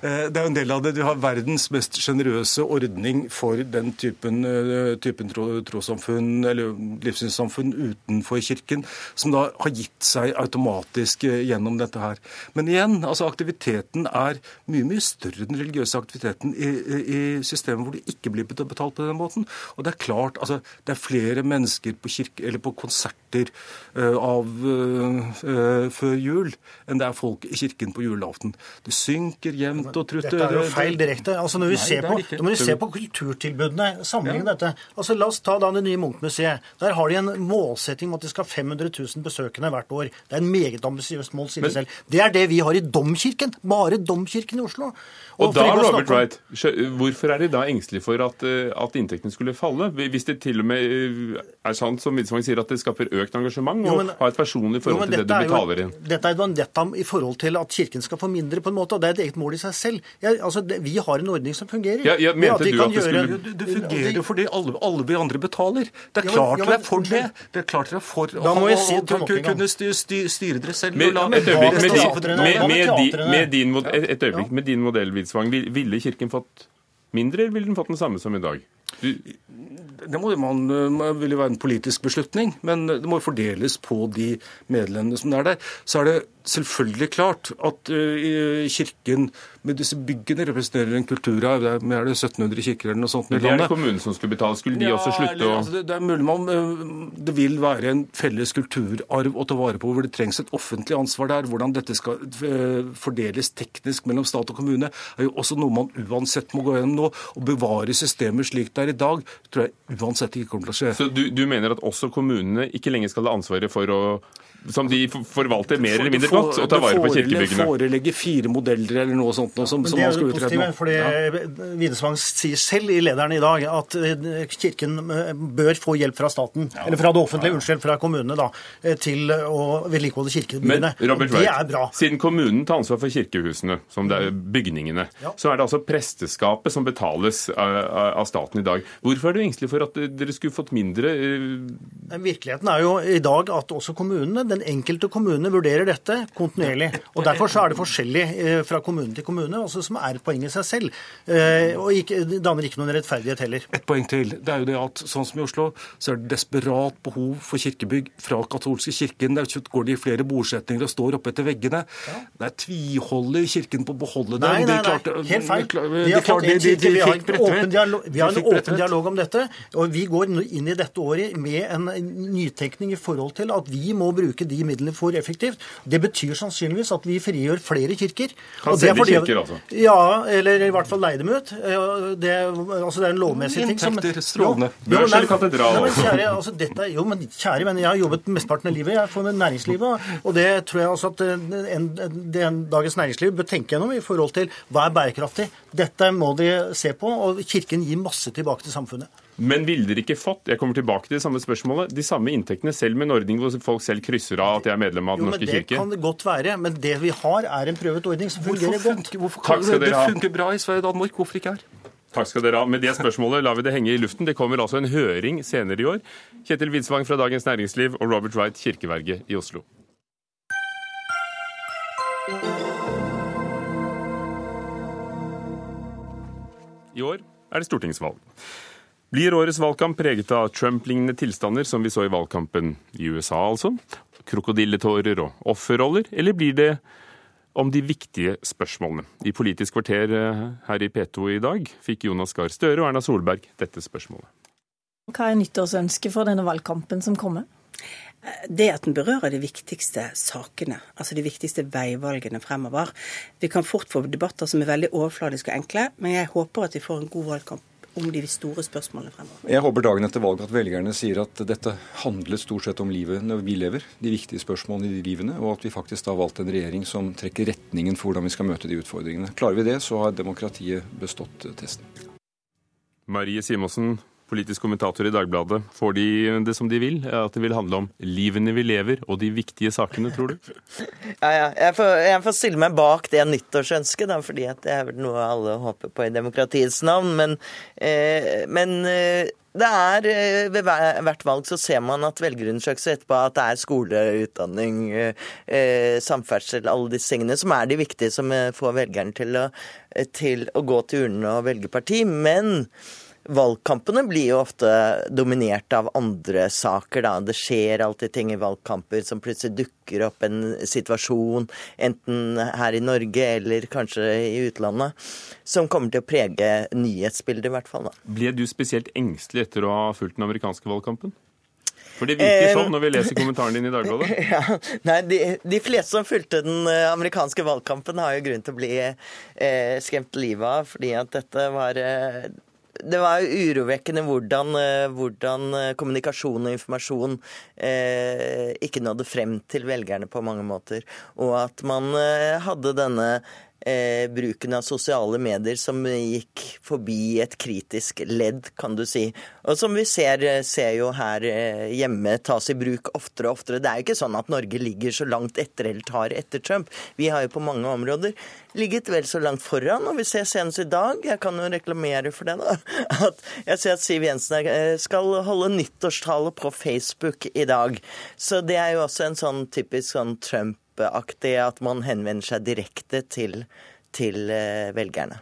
eh, Det er jo en del av det. Du har verdens mest sjenerøse ordning for den typen, eh, typen trossamfunn eller livssynssamfunn utenfor kirken, som da har gitt seg automatisk gjennom dette her. Men igjen, altså aktiviteten er mye mye større den religiøse aktiviteten i i systemet hvor det ikke blir betalt på den måten. Og det er klart, altså det er flere mennesker på, kirke, eller på konserter eh, av eh, eh, før jul enn det er folk i kirken på julaften. Det synker jevnt og trutt. Dette er jo feil direkte. Altså når vi Nei, ser er på, da må vi se på kulturtilbudene. Sammenligne dette. Altså La oss ta da det nye Munch-museet. Der har de en målsetting om at de skal ha 500 000 besøkende hvert år. Det er en meget ambisiøst mål, sier de selv. Det er det vi har i Domkirken. Bare Domkirken i Oslo. Og og da, Robert om- Wright, hvorfor er de da engstelige for at, eh, at inntektene skulle falle? Hvis det til og med eh, er sant som Widsvang sier, at det skaper økt engasjement, Jo, og men- ha et personlig forhold jo, til det du er jo- betaler inn? Dette er jo nettopp i forhold til at Kirken skal få mindre, på en måte, og det er et eget mål i seg selv. Jeg, altså, det, vi har en ordning som fungerer. Ja, jeg, mente du at det gjøre- skulle- Det, det fungerer jo fordi alle, alle vi andre betaler. Det er Ja, klart ja, dere er for det. Det er klart dere er for Da må å, jeg si å, kunne styre, styre, styre dere selv. Med, og la- et øyeblikk, med med, med, med din, et, et med din modell, Widsvang, ville Kirken fått mindre, eller ville den fått den samme som i dag? Du, Det må man, eh, vil jo være en politisk beslutning, men det må jo fordeles på de medlemmene som er der. Så er det selvfølgelig klart at eh, Kirken med disse byggene representerer en kulturarv. Det er, er det 1700 kirker eller noe sånt i landet. det er det kommunen som skulle betale. Skulle de Ja, også slutte eller, å altså, det, det er mulig man, øh, det vil være en felles kulturarv å ta vare på, hvor det trengs et offentlig ansvar der. Hvordan dette skal fordeles teknisk mellom stat og kommune, er jo også noe man uansett må gå gjennom nå. Å bevare systemet slik det er i dag, tror jeg uansett ikke kommer til å skje. Så du, du mener at også kommunene ikke lenger skal ha ansvaret for å Som de forvalter mer eller mindre godt, og tar vare på kirkebyggene. det foreligger fire modeller eller noe sånt noe, som, Men som man er skal utrede positive, nå. fordi Widesvang sier selv i lederen i dag at eh, Kirken eh, bør få hjelp fra staten, eller fra det offentlige, unnskyld, fra kommunene, da, eh, til å vedlikeholde Men kirkebyggene. Robert det Wright, er bra. siden kommunen tar ansvar for kirkehusene, som det er bygningene, Ja. så er det altså presteskapet som betales av, av staten i dag. Hvorfor er du engstelig for at dere skulle fått mindre? eh, Virkeligheten er jo i dag at også kommunene, den enkelte kommune vurderer dette kontinuerlig. og Derfor så er det forskjellig eh, fra kommune til kommune, også som er et poeng i seg selv. Eh, Og ikke, danner ikke noen rettferdighet heller. Et poeng til. Det er jo det at sånn som i Oslo, så er det desperat behov for kirkebygg fra katolske kirken. Der går de i flere bosetninger og står oppe etter veggene. Der tviholder kirken på å beholde det. Nei, nei, nei, klarte- helt feil. de har fått en kirke, vi har en åpen dialog, en åpen dialog om dette, og vi går inn i dette året med en nytenkning i forhold til at vi må bruke de midlene for effektivt. Det betyr sannsynligvis at vi frigjør flere kirker. Kan Og det selge kirker, altså? Ja, eller i hvert fall leie dem ut. Eh, Det, altså det er en lovmessig ting. som- Inntekter, strålende. Børs eller katedral, nei, men altså? kjære, altså dette, jo, men kjære venner, jeg har jobbet mesteparten av livet jeg for næringslivet, og det tror jeg også at eh, en, det en Dagens Næringsliv bør tenke gjennom i forhold til hva er bærekraftig. Dette må de se på, og Kirken gir masse tilbake til samfunnet. Men ville dere ikke fått jeg kommer tilbake til det samme spørsmålet, de samme inntektene selv med en ordning hvor folk selv krysser av at de er medlem av Jo, Den men norske Det kirke? kan det godt være, men det vi har er en prøvet ordning som Hvorfor fungerer godt. hvorfor, kan det, det funker bra i Sverige og Danmark. Hvorfor ikke her? Takk skal dere ha. Med det spørsmålet lar vi det henge i luften. Det kommer altså en høring senere i år. Kjetil Widsvang fra Dagens Næringsliv og Robert Wright, Kirkeverget i Oslo. I år er det stortingsvalg. Blir årets valgkamp preget av Trump-lignende tilstander, som vi så i valgkampen i USA, altså? Krokodilletårer og offerroller? Eller blir det om de viktige spørsmålene? I Politisk kvarter eh, her i P2 i dag fikk Jonas Gahr Støre og Erna Solberg dette spørsmålet. Hva er nyttårsønsket for denne valgkampen som kommer? Det at den berører de viktigste sakene, altså de viktigste veivalgene fremover. Vi kan fort få debatter som er veldig overfladiske og enkle, men jeg håper at vi får en god valgkamp om de store spørsmålene fremover. Jeg håper dagen etter valget at velgerne sier at dette handler stort sett om livet når vi lever, de viktige spørsmålene i de livene, og at vi faktisk har valgt en regjering som trekker retningen for hvordan vi skal møte de utfordringene. Klarer vi det, så har demokratiet bestått testen. Marie Simonsen, politisk kommentator i Dagbladet. Får de det som de vil? At det vil handle om livene vi lever, og de viktige sakene, tror du? Ja, ja. Jeg får, jeg får stille meg bak det nyttårsønsket, da, fordi det er vel noe alle håper på i demokratiets navn. Men, eh, men eh, det er eh, Ved hvert valg så ser man at velgerundersøkelser etterpå at det er skole, utdanning, eh, samferdsel, alle disse tingene som er de viktige som får velgeren til å, til å gå til urnene og velge parti. Men valgkampene blir jo ofte dominert av andre saker. Da. Det skjer alltid ting i valgkamper som plutselig dukker opp en situasjon, enten her i Norge eller kanskje i utlandet, som kommer til å prege nyhetsbildet, i hvert fall. Da. Ble du spesielt engstelig etter å ha fulgt den amerikanske valgkampen? For det virker sånn når vi leser kommentaren din i Dagbladet. Ja, nei, de, de, fleste som fulgte den eh, amerikanske valgkampen, har jo grunn til å bli eh, skremt livet av, fordi at dette var eh, det var urovekkende hvordan, eh, hvordan, eh, kommunikasjon og informasjon eh, ikke nådde frem til velgerne på mange måter. Og at man eh, hadde denne eh, bruken av sosiale medier som gikk forbi et kritisk ledd, kan du si. Og som vi ser, eh, ser jo her eh, hjemme tas i bruk oftere og oftere. Det er jo ikke sånn at Norge ligger så langt etter eller tar etter Trump. Vi har jo på mange områder ligget vel så langt foran. Og vi ser senest i dag, jeg kan jo reklamere for det, da, at jeg ser at Siv Jensen eh, skal holde nyttårstale på Facebook i dag. Så det er jo også en sånn typisk sånn Trump aktig at man henvender seg direkte til, til eh, velgerne.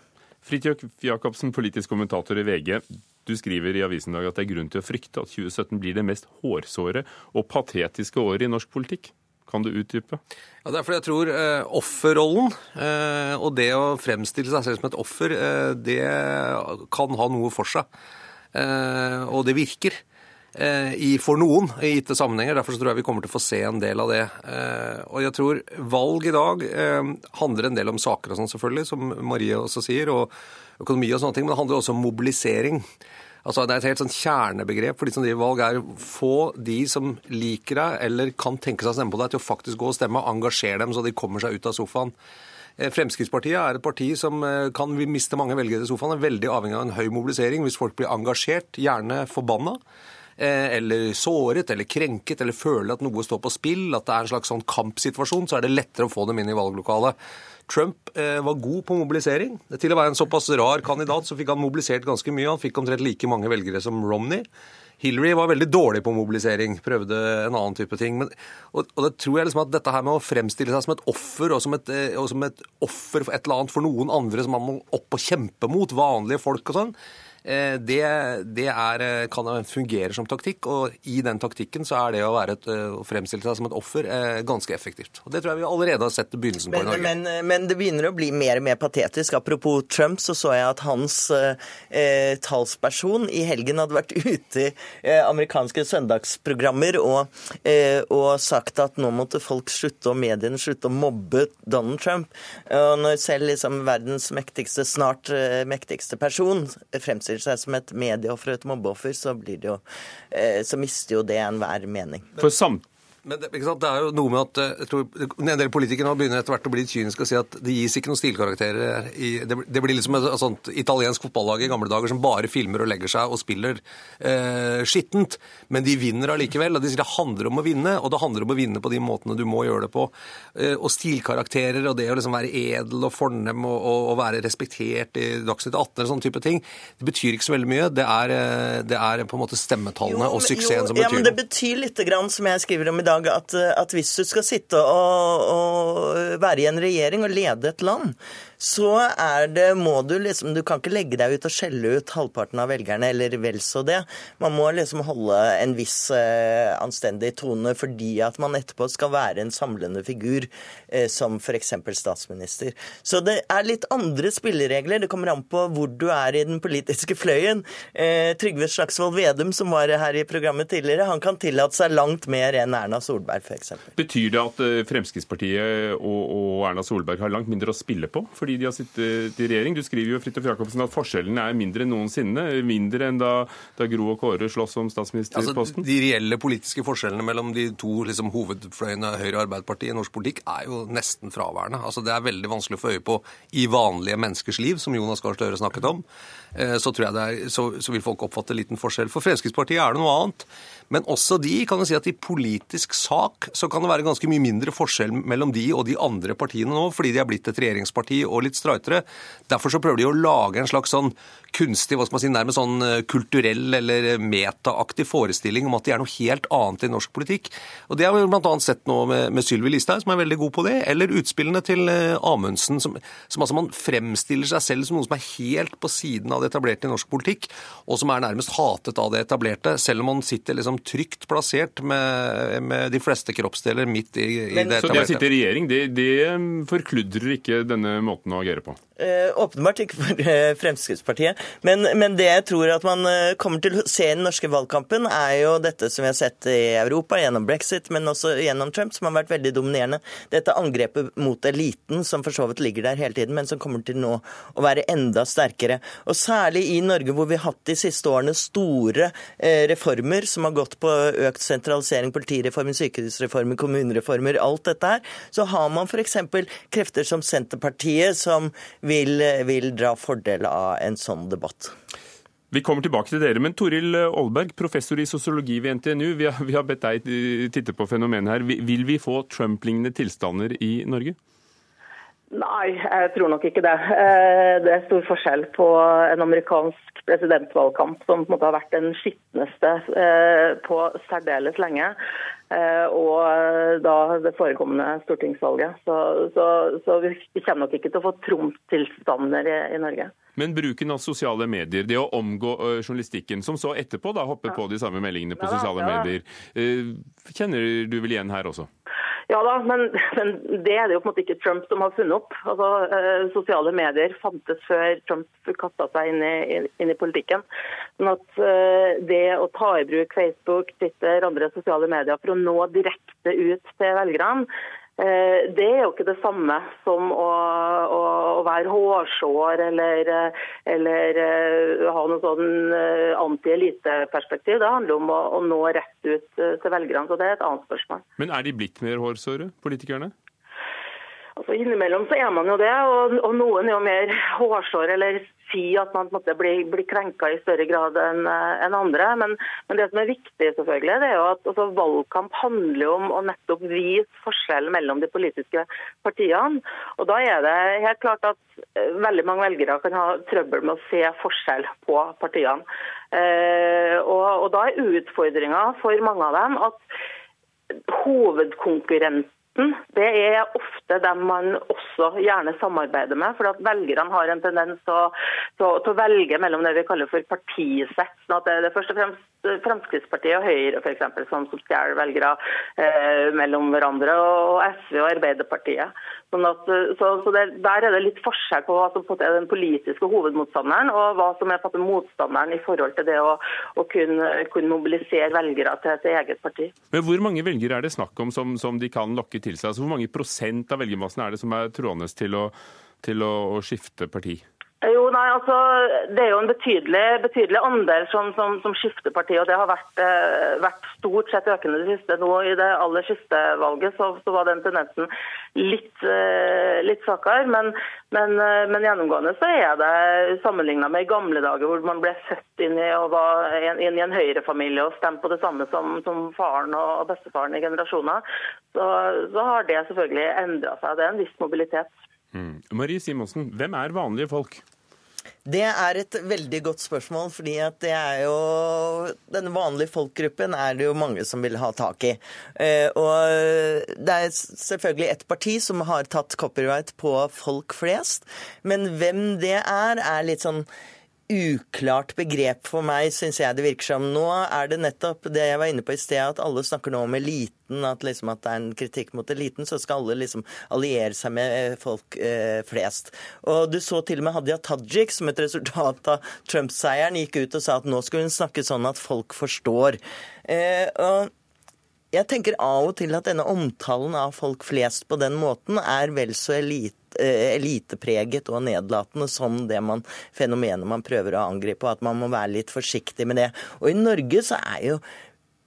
Fridtjof Jacobsen, politisk kommentator i VG. Du skriver i avisen i dag at det er grunn til å frykte at 2017 blir det mest hårsåre og patetiske året i norsk politikk. Kan du utdype? Ja, det er fordi jeg tror eh, offerrollen eh, og det å fremstille seg selv som et offer, eh, det kan ha noe for seg. Eh, og det virker. Eh, i, for noen i gitte sammenhenger. Derfor tror jeg vi kommer til å få se en del av det. Eh, og jeg tror valg i dag eh, handler en del om saker og sånn, selvfølgelig, som Marie også sier, og økonomi og sånne ting, men det handler også om mobilisering. Altså, det er et helt sånn kjernebegrep for de som driver valg, er å få de som liker deg eller kan tenke seg å stemme på deg, til å faktisk gå og stemme, engasjere dem så de kommer seg ut av sofaen. Fremskrittspartiet er et parti som kan miste mange velgere i sofaen. er veldig avhengig av en høy mobilisering. Hvis folk blir engasjert, gjerne forbanna, eller såret eller krenket eller føler at noe står på spill, at det er en slags sånn kampsituasjon, så er det lettere å få dem inn i valglokalet. Trump eh, var god på mobilisering. Til å være en såpass rar kandidat så fikk han mobilisert ganske mye. Han fikk omtrent like mange velgere som Romney. Hillary var veldig dårlig på mobilisering, prøvde en annen type ting. Men, og, og, det tror jeg liksom at dette her med å fremstille seg som et offer, og som et, eh, og som et offer for et eller annet for noen andre som man må opp og kjempe mot, vanlige folk og sånn, Eh, det, det er, eh, kan fungere som taktikk, og i den taktikken så er det å, et, eh, å fremstille seg som et offer ganske effektivt. Og Det tror jeg vi allerede har sett begynnelsen på men, i Norge. Men, men, det begynner å bli mer og mer patetisk. Apropos Trump, så så jeg at hans eh, talsperson i helgen hadde vært ute i eh, amerikanske søndagsprogrammer og, eh, og, sagt at nå måtte folk slutte, og mediene slutte å mobbe Donald Trump. Og når selv liksom verdens mektigste, snart mektigste person fremstiller fremstiller seg som et medieoffer og et mobbeoffer, så, jo, eh, så mister jo det enhver mening. For sam Men det, det, er jo noe med at jeg tror, En del politikere nå begynner etter hvert å bli kyniske og si at det gis ikke noen stilkarakterer. I, det, det, blir liksom et, et sånt italiensk fotballag i gamle dager som bare filmer og legger seg og spiller eh, skittent. Men de vinner allikevel. og de sier Det handler om å vinne, og det handler om å vinne på de måtene du må gjøre det på. Eh, og stilkarakterer og det å liksom være edel og fornem og, og, og være respektert i Dagsnytt 18 og sånne type ting, det betyr ikke så veldig mye. Det er, eh, det er på en måte stemmetallene jo, og suksessen jo, som betyr noe. Ja, men det betyr litt grann, som jeg skriver om i dag, at, at hvis du skal sitte og, og være i en regjering og lede et land, så er det må du liksom Du kan ikke legge deg ut og skjelle ut halvparten av velgerne, eller vel så det. Man må liksom holde en viss eh, anstendig tone fordi at man etterpå skal være en samlende figur, eh, som f.eks. statsminister. Så det er litt andre spilleregler. Det kommer an på hvor du er i den politiske fløyen. Eh, Trygve Slagsvold Vedum, som var her i programmet tidligere, han kan tillate seg langt mer enn Erna Solberg, f.eks. Betyr det at eh, Fremskrittspartiet og, og Erna Solberg har langt mindre å spille på? Fordi de har sittet i regjering. Du skriver jo Fridtjof Jacobsen, at forskjellene er mindre enn noensinne. Mindre enn da, da Gro og Kåre slåss om statsministerposten. Altså, de reelle politiske forskjellene mellom de to liksom, hovedfløyene Høyre og Arbeiderpartiet i norsk politikk er jo nesten fraværende. Altså, det er veldig vanskelig å få øye på i vanlige menneskers liv, som Jonas Gahr Støre snakket om. Eh, så, er, så, så vil folk oppfatte en liten forskjell. For Fremskrittspartiet er det noe annet. Men også de kan jo si at i politisk sak så kan det være ganske mye mindre forskjell mellom de og de andre partiene nå, fordi de er blitt et regjeringsparti og litt straightere. Derfor så prøver de å lage en slags sånn kunstig, hva skal man si, nærmest sånn eh, kulturell eller metaaktig forestilling om at de er noe helt annet i norsk politikk. Og Det har vi bl.a. sett nå med, med Sylvi Listhaug, som er veldig god på det, eller utspillene til eh, Amundsen, som, som, altså man fremstiller seg selv som noen som er helt på siden av det etablerte i norsk politikk, og som er nærmest hatet av det etablerte, selv om man sitter liksom trygt plassert med, med de fleste kroppsdeler midt i, i Men, det etablerte. Så det å sitte i regjering, det, det forkludrer ikke denne måten å agere på? Eh, åpenbart ikke for eh, Fremskrittspartiet. Men, men, det jeg tror at man eh, kommer til å se i den norske valgkampen, er jo dette som vi har sett i Europa gjennom brexit, men også gjennom Trump, som har vært veldig dominerende. Dette angrepet mot eliten, som for så vidt ligger der hele tiden, men som kommer til nå å være enda sterkere. Og særlig i Norge, hvor vi har hatt de siste årene store reformer som har gått på økt sentralisering, politireformer, sykehusreformer, kommunereformer, alt dette her, så har man f.eks. krefter som Senterpartiet, som vil, vil dra fordel av en sånn debatt. Vi kommer tilbake til dere, men Toril Aalberg, professor i sosiologi ved NTNU. Vi har, vi har bedt deg titte på fenomenet her. Vil vi få Trump-lignende tilstander i Norge? Nei, jeg tror nok ikke det. Eh, det er stor forskjell på en amerikansk presidentvalgkamp som på en måte har vært den skitneste eh, på særdeles lenge, og da det forekommende stortingsvalget. Så, så, så vi kommer nok ikke til å få Trump-tilstander i, i, Norge. Men bruken av sosiale medier, det å omgå journalistikken, som så etterpå da hoppet ja. på de samme meldingene på ja, sosiale ja. medier, kjenner du vel igjen her også? Ja da, men, men, det er det jo på en måte ikke Trump som har funnet opp. Altså, eh, Sosiale medier fantes før Trump kasta seg inn i, inn i, politikken. Sånn at eh, Det å ta i bruk Facebook, Twitter, andre sosiale medier for å nå direkte ut til velgerne, det er jo ikke det samme som å, å, å være hårsår eller, eller uh, ha noe sånn anti-elite-perspektiv. Det handler om å, å, nå rett ut til velgerne. Så det er et annet spørsmål. Men er de blitt mer hårsåre, politikerne? Altså Innimellom så er man jo det, og, og noen er jo mer hårsår eller sier at man måte, blir, blir krenka i større grad enn en andre. Men, men, det som er viktig, selvfølgelig, det er jo at altså, valgkamp handler om å nettopp vise forskjellen mellom de politiske partiene. Og Da er det helt klart at eh, veldig mange velgere kan ha trøbbel med å se forskjell på partiene. Eh, og, og Da er utfordringa for mange av dem at hovedkonkurrenten Midten det er ofte dem man også gjerne samarbeider med. for at Velgerne har en tendens til å, velge mellom det vi kaller for partisett. sånn at Det er først og fremst Fremskrittspartiet og Høyre for eksempel, som stjeler velgere eh, mellom hverandre, og SV og Arbeiderpartiet. Sånn at, så, så det, Der er det litt forskjell på hva som er den politiske hovedmotstanderen, og hva som er motstanderen i forhold til det å, å kunne, kunne, mobilisere velgere til, til, eget parti. Men Hvor mange velgere er det snakk om som, som de kan lokke til seg? Altså, hvor mange prosent av velgermassen er det som er trådende til å, til å, å skifte parti? Jo, nei, altså, Det er jo en betydelig, betydelig andel som, som, som, skifter parti. og Det har vært, eh, vært, stort sett økende det siste. Nå I det aller siste valget så, så var den tendensen litt, eh, litt svakere. Men, men, eh, men, gjennomgående så er det sammenligna med i gamle dager, hvor man ble født inn i, og var inn, inn i en høyrefamilie og stemte på det samme som, som faren og bestefaren i generasjoner, så, så har det selvfølgelig endra seg. Det er en viss mobilitet. Mm. Marie Simonsen, hvem er vanlige folk? Det er et veldig godt spørsmål, fordi at det er jo Denne vanlige folkgruppen er det jo mange som vil ha tak i. Eh, og det er selvfølgelig et parti som har tatt copyright på folk flest, men hvem det er, er litt sånn uklart begrep for meg, syns jeg det virker som. Nå er det nettopp det jeg var inne på i sted, at alle snakker nå om eliten, at, liksom, at det er en kritikk mot eliten. Så skal alle liksom alliere seg med eh, folk eh, flest. Og du så til og med Hadia Tajik, som et resultat av Trump-seieren, gikk ut og sa at nå skulle hun snakke sånn at folk forstår. Eh, og jeg tenker av og til at denne omtalen av folk flest på den måten er vel så elite elitepreget og nedlatende som det man, fenomenet man prøver å angripe, og at man må være litt forsiktig med det. Og i Norge så er jo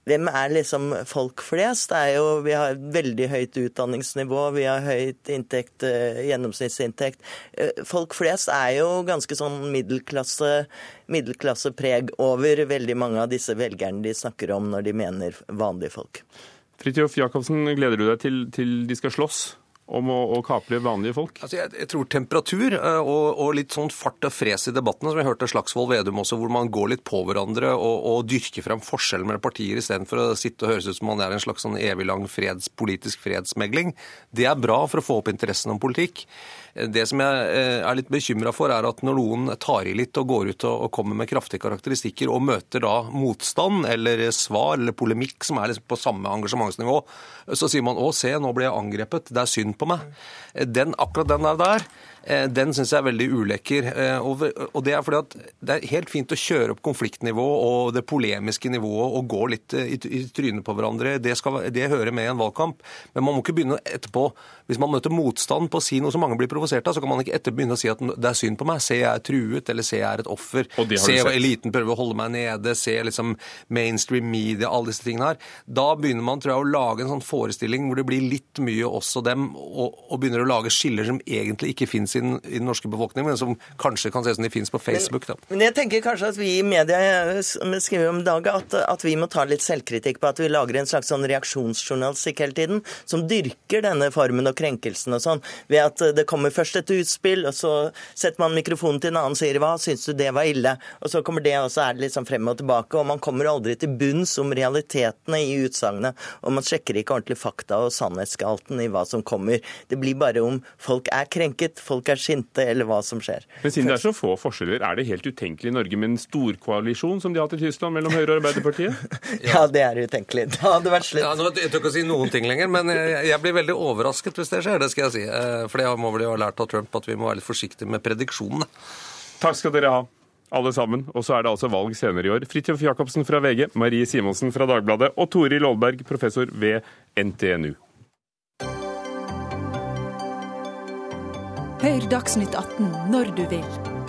hvem er liksom folk flest? Det er jo, vi har veldig høyt utdanningsnivå, vi har høyt inntekt, eh, gjennomsnittsinntekt. Eh, folk flest er jo ganske sånn middelklasse, middelklassepreg over veldig mange av disse velgerne de snakker om når de mener vanlige folk. Fridtjof Jacobsen, gleder du deg til, til de skal slåss? Om å, å kapre vanlige folk? Altså jeg, jeg, tror temperatur eh, og, og, litt sånn fart og fres i debattene, som jeg hørte Slagsvold Vedum også, hvor man går litt på hverandre og, og dyrker frem forskjellen mellom partier istedenfor å sitte og høres ut som man er en slags sånn evig lang freds, politisk fredsmegling, det er bra for å få opp interessen om politikk. Det som jeg eh, er litt bekymra for, er at når noen tar i litt og går ut og kommer med kraftige karakteristikker og møter da motstand eller svar eller polemikk som er liksom på samme engasjementsnivå, så sier man 'å, se, nå ble jeg angrepet, det er synd på meg'. Den, akkurat den der, der den syns jeg er veldig ulekker. Eh, og det er fordi at det er helt fint å kjøre opp konfliktnivået og det polemiske nivået og gå litt eh, i, trynet på hverandre. Det, skal, det hører med i en valgkamp. Men man må ikke begynne etterpå Hvis man møter motstand på å si noe som mange blir provosert av, så kan man ikke etterpå begynne å si at det er synd på meg. Se, jeg er truet, eller se, jeg er et offer. Se, eliten prøver å holde meg nede. Se liksom mainstream media, alle disse tingene her. Da begynner man tror jeg, å lage en sånn forestilling hvor det blir litt mye også dem, og, og begynner å lage skiller som egentlig ikke finnes i i den norske befolkningen, men som kanskje kan se som de finnes på Facebook. Men, men, jeg tenker kanskje at vi i media skriver om dagen at, at, vi må ta litt selvkritikk på at vi lager en slags sånn reaksjonsjournalistikk hele tiden, som dyrker denne formen og krenkelsen og sånn, ved at det kommer først et utspill, og så setter man mikrofonen til en annen og sier hva, syns du det var ille? Og så kommer det, og så er det litt sånn frem og tilbake, og man kommer aldri til bunns om realitetene i utsagnet, og man sjekker ikke ordentlig fakta og sannhetsgalten i hva som kommer. Det blir bare om folk er krenket, folk er sinte, eller hva som skjer. Men siden det er så få forskjeller, er det helt utenkelig i Norge med en storkoalisjon som de har hatt i Tyskland mellom Høyre og Arbeiderpartiet? ja, det er utenkelig. Det hadde vært slutt. Ja, nå, jeg tør ikke å si noen ting lenger, men jeg, jeg blir veldig overrasket hvis det skjer, det skal jeg si. Eh, for det må vel jo ha lært av Trump at vi må være litt forsiktige med prediksjonene. Takk skal dere ha alle sammen. Og så er det altså valg senere i år. Fridtjof Jacobsen fra VG, Marie Simonsen fra Dagbladet og Toril Aalberg, professor ved NTNU. Hør Dagsnytt 18 når du vil.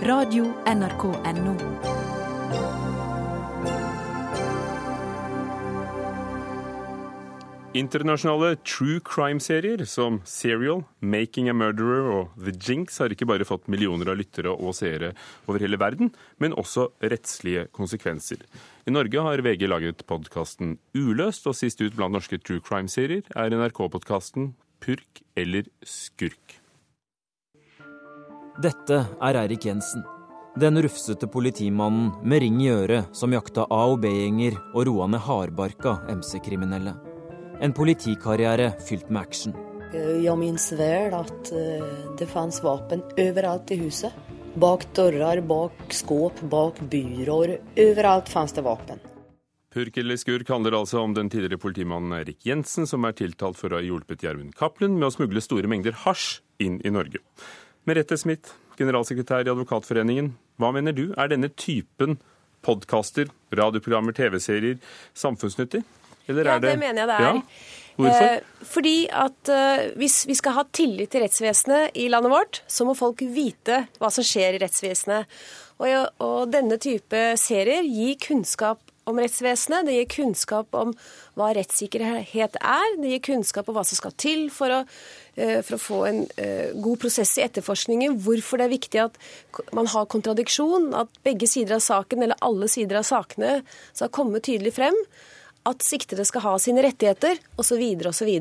Radio NRK Radio.nrk.no. Internasjonale true crime-serier som Serial, Making a Murderer og The Jinx har ikke bare fått millioner av lyttere og seere over hele verden, men også rettslige konsekvenser. I Norge har VG laget podkasten Uløst, og sist ut blant norske true crime-serier er NRK-podkasten Purk eller Skurk. Dette er Eirik Jensen. Den rufsete politimannen med ring i øret som jakta A- og B-gjenger og roa ned hardbarka MC-kriminelle. En politikarriere fylt med action. Jeg minnes vel at eh, det fantes våpen overalt i huset. Bak dører, bak skåp, bak byråer. Overalt fantes det våpen. Purk eller skurk handler altså om den tidligere politimannen Erik Jensen, som er tiltalt for å ha hjulpet Gjermund Cappelen med å smugle store mengder hasj inn i Norge. Merete Smith, generalsekretær i Advokatforeningen. Hva mener du, er denne typen podkaster, radioprogrammer, TV-serier samfunnsnyttig? Eller Ja, det det mener jeg det er. Ja. Hvorfor? Eh, fordi at eh, hvis vi skal ha tillit til rettsvesenet i landet vårt, så må folk vite hva som skjer i rettsvesenet. Og, denne type serier gir kunnskap om rettsvesenet, det gir kunnskap om hva rettssikkerhet er, det gir kunnskap om hva som skal til for å, for å få en eh, god prosess i etterforskningen, hvorfor det er viktig at man har kontradiksjon, at begge sider av saken, eller alle sider av sakene, skal komme tydelig frem at siktede skal ha sine rettigheter, osv. osv.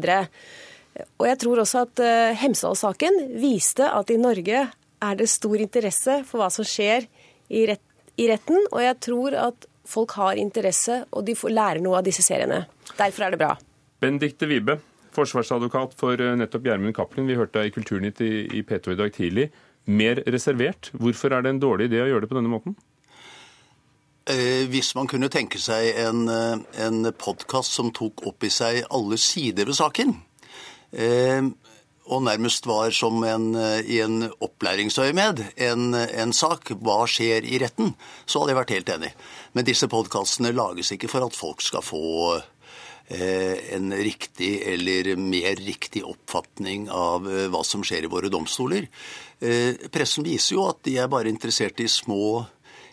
Og jeg tror også at uh, Hemsedal-saken viste at i Norge er det stor interesse for hva som skjer i, rett, i retten, og jeg tror at folk har interesse, og de får lære noe av disse seriene. Derfor er det bra. Benedicte Wibe, forsvarsadvokat for eh, nettopp Gjermund Cappelen. Vi hørte deg i Kulturnytt i, i P2 i dag tidlig. Mer reservert. Hvorfor er det en dårlig idé å gjøre det på denne måten? Eh, hvis man kunne tenke seg en, eh, en podkast som tok opp i seg alle sider ved saken, og nærmest var som en, i en opplæringsøyemed, en, en sak, hva skjer i retten, så hadde jeg vært helt enig. Men disse podkastene lages ikke for at folk skal få en riktig eller mer riktig oppfatning av eh, hva som skjer i våre domstoler. Eh, Pressen viser jo at de er bare interessert i små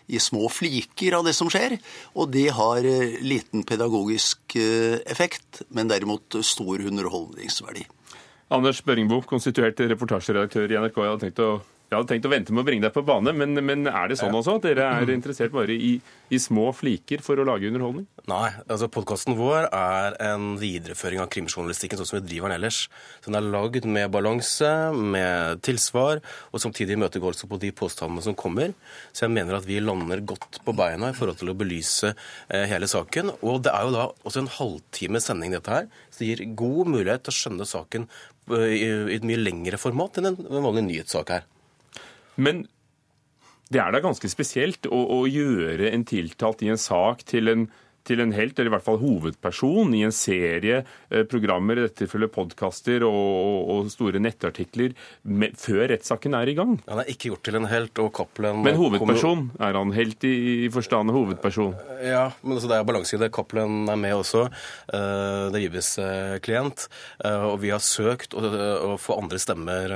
i små fliker av det som skjer, og det har eh, liten pedagogisk eh, effekt, men derimot stor underholdningsverdi. Anders Børingbo, konstituert reportasjeredaktør i NRK. Jeg hadde tenkt å, jeg hadde tenkt å vente med å bringe deg på bane, men, men er det sånn også at dere er interessert bare i, i små fliker for å lage underholdning? Nei, altså podkasten vår er en videreføring av krimjournalistikken sånn som vi driver den ellers. Så den er lagd med balanse, med tilsvar, og samtidig imøtegåelse på de påstandene som kommer. Så jeg mener at vi lander godt på beina i forhold til å belyse eh, hele saken. Og det er jo da også en halvtime sending dette her, så det gir god mulighet til å skjønne saken eh, i, et mye lengre format enn en, en vanlig nyhetssak her. Men det er da ganske spesielt å, å gjøre en tiltalt i en sak til en, til en helt, eller i hvert fall hovedperson, i en serie eh, programmer, i dette tilfellet podkaster og, og, store nettartikler, med, før rettssaken er i gang. Han er ikke gjort til en helt, og Cappelen Men hovedperson? Er han helt i, i forstand hovedperson? Ja, men altså, det er balanse i det. Cappelen er med også. Uh, det Ibes uh, klient. Og vi har søkt å, få andre stemmer,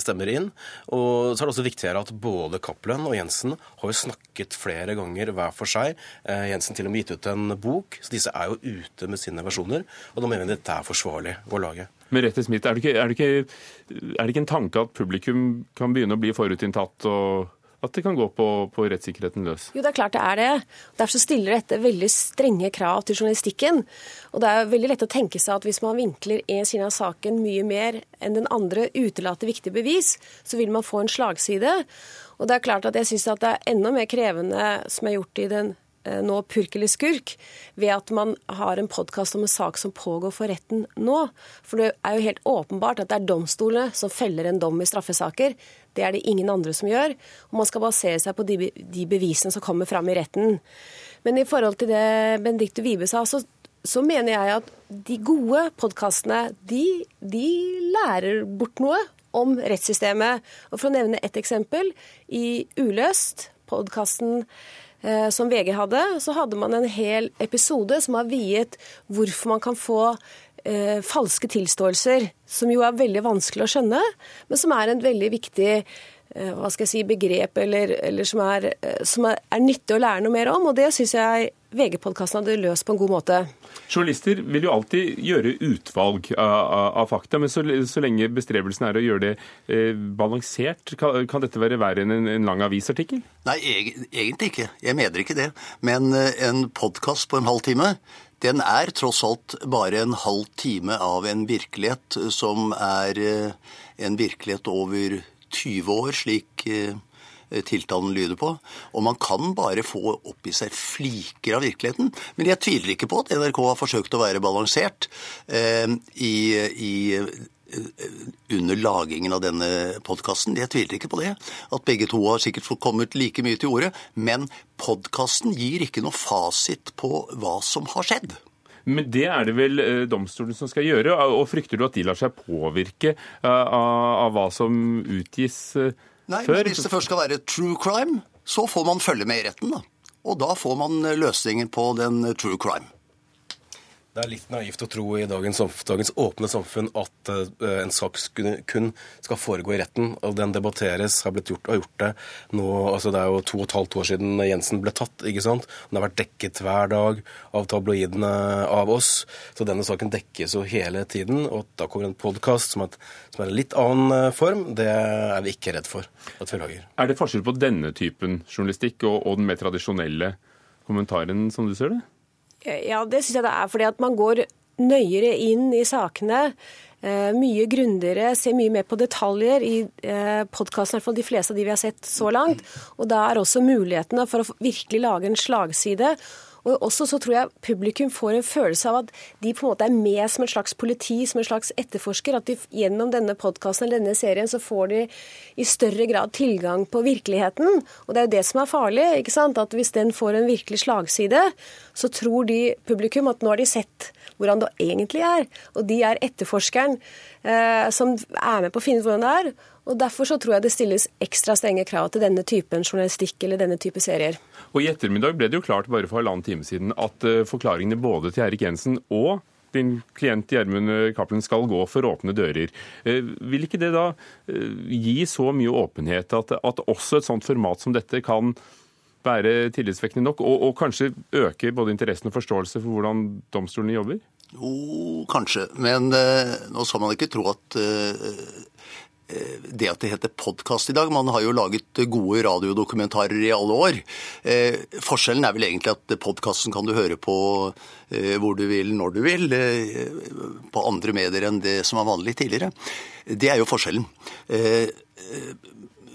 stemmer inn. Og så er det også viktigere at både Cappelen og Jensen har jo snakket flere ganger hver for seg. Jensen til og med gitt ut en bok, så disse er jo ute med sine versjoner. Og da mener vi dette er forsvarlig å lage. Men Rette Smith, er det, ikke, er, det ikke, er det ikke en tanke at publikum kan begynne å bli forutinntatt, og at det kan gå på, på rettssikkerheten løs? Jo, det er klart det er det. Derfor så stiller dette veldig strenge krav til journalistikken. Og det er veldig lett å tenke seg at hvis man vinkler en side av saken mye mer enn den andre, utelater viktige bevis, så vil man få en slagside. Og det er klart at jeg syns det er enda mer krevende, som er gjort i den nå Purk eller skurk, ved at man har en podkast om en sak som pågår for retten nå. For det er jo helt åpenbart at det er domstolene som feller en dom i straffesaker. Det er det ingen andre som gjør. Og man skal basere seg på de, bevisene som kommer fram i retten. Men i forhold til det Benedicte Wibe sa, så, så mener jeg at de gode podkastene, de, de lærer bort noe om rettssystemet. Og for å nevne ett eksempel. I Uløst, podkasten eh, som VG hadde, så hadde man en hel episode som var viet hvorfor man kan få eh, falske tilståelser, som jo er veldig vanskelig å skjønne, men som er en veldig viktig eh, hva skal jeg si, begrep, eller, eller som, er, eh, som er, er nyttig å lære noe mer om. Og det syns jeg VG-podkasten hadde løst på en god måte. Journalister vil jo alltid gjøre utvalg av, av, av fakta, men så, så lenge bestrebelsen er å gjøre det eh, balansert, kan, kan dette være verre enn en, en lang avisartikkel? Nei, eg- egentlig ikke. Jeg mener ikke det. Men eh, en podkast på en halv time, den er tross alt bare en halv time av en virkelighet som er eh, en virkelighet over 20 år, slik eh, tiltalen lyder på. Og man kan bare få opp i seg fliker av virkeligheten. Men jeg tviler ikke på at NRK har forsøkt å være balansert eh, i, i under lagingen av denne podkasten. Jeg tviler ikke på det. At begge to har sikkert kommet like mye til orde. Men podkasten gir ikke noe fasit på hva som har skjedd. Men det er det vel eh, domstolen som skal gjøre. Og frykter du at de lar seg påvirke eh, av, hva som utgis før? Nei, men hvis det først skal være true crime, så får man følge med i retten, da. Og da får man løsningen på den true crime. Det er litt naivt å tro i dagens, dagens åpne samfunn at uh, en sak kun skal foregå i retten. og Den debatteres, har blitt gjort, og gjort det nå altså Det er jo to og et halvt år siden Jensen ble tatt. ikke sant? Den har vært dekket hver dag av tabloidene av oss. Så denne saken dekkes jo hele tiden. Og da kommer en podkast som, som, er en litt annen eh, form. Det er vi ikke redd for at vi lager. Er det forskjell på denne typen journalistikk og, og den mer tradisjonelle kommentaren, som du ser det? Ja, det syns jeg det er. Fordi at man går nøyere inn i sakene. Eh, mye grundigere, ser mye mer på detaljer i eh, podkasten, i hvert fall de fleste av de vi har sett så langt. Og da er også mulighetene for å virkelig lage en slagside og også så tror jeg publikum får en følelse av at de på en måte er med som en slags politi, som en slags etterforsker. At de gjennom denne podkasten eller denne serien så får de i større grad tilgang på virkeligheten. Og det er jo det som er farlig. ikke sant? At hvis den får en virkelig slagside, så tror de publikum at nå har de sett hvordan det egentlig er. Og de er etterforskeren eh, som er med på å finne ut hvordan det er. Og Derfor så tror jeg det stilles ekstra strenge krav til denne typen journalistikk eller denne type serier. Og I ettermiddag ble det jo klart bare for halvannen time siden at uh, forklaringene både til Erik Jensen og din klient Gjermund Cappelen skal gå for åpne dører. Uh, vil ikke det da gi så mye åpenhet at, at, også et sånt format som dette kan være tillitsvekkende nok, og, og kanskje øke både interessen og forståelse for hvordan domstolene jobber? Jo, kanskje. Men nå skal man ikke tro at Eh, det at det heter podkast i dag. Man har jo laget gode radiodokumentarer i alle år. Eh, forskjellen er vel egentlig at podkasten kan du høre på eh, hvor du vil, når du vil. På andre medier enn det som var vanlig tidligere. Det er jo forskjellen.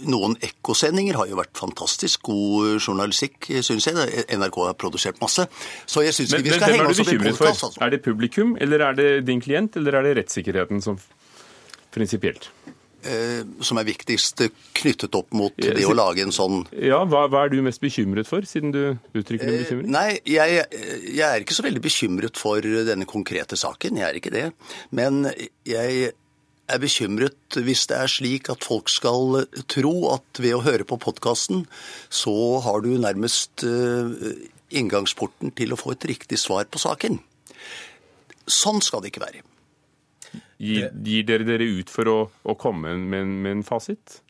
Noen ekkosendinger har jo vært fantastisk god journalistikk, syns jeg. NRK har produsert masse. Så jeg syns ikke vi skal henge oss opp i podkast. Altså. Er det publikum, eller er det din klient, eller er det rettssikkerheten som prinsipielt? Eh, som er viktigst knyttet opp mot det å lage en sånn Ja, hva, hva, er du mest bekymret for, siden du uttrykker en bekymring? Nei, jeg, jeg, er ikke så veldig bekymret for denne konkrete saken. Jeg er ikke det. Men jeg er bekymret hvis det er slik at folk skal tro at ved å høre på podkasten, så har du nærmest inngangsporten til å få et riktig svar på saken. Sånn skal det ikke være. Gir, gir dere dere ut for å, å komme med en, med en fasit?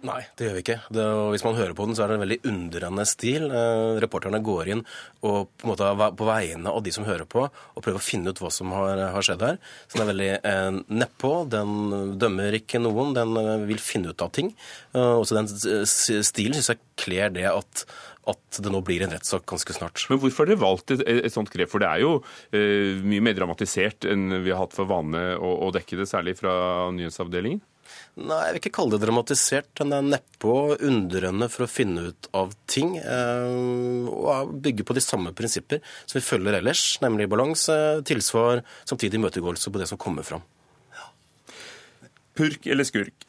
Nei, det gjør vi ikke. Det, hvis man hører på den, så er det en veldig undrende stil. Eh, reporterne går inn og på, en måte, på vegne av de som hører på, og prøver å finne ut hva som har, har skjedd her. Så den er veldig eh, nedpå. Den dømmer ikke noen. Den eh, vil finne ut av ting. Eh, også den stilen syns jeg kler det at at det nå blir en rettssak ganske snart. Men hvorfor har dere valgt et, et, sånt grep? For det er jo eh, mye mer dramatisert enn vi har hatt for vane å, å dekke det, særlig fra nyhetsavdelingen? Nei, jeg vil ikke kalle det dramatisert. Den er nedpå undrende for å finne ut av ting. Eh, og bygger på de samme prinsipper som vi følger ellers, nemlig balanse, tilsvar, samtidig imøtegåelse på det som kommer fram. Purk eller skurk?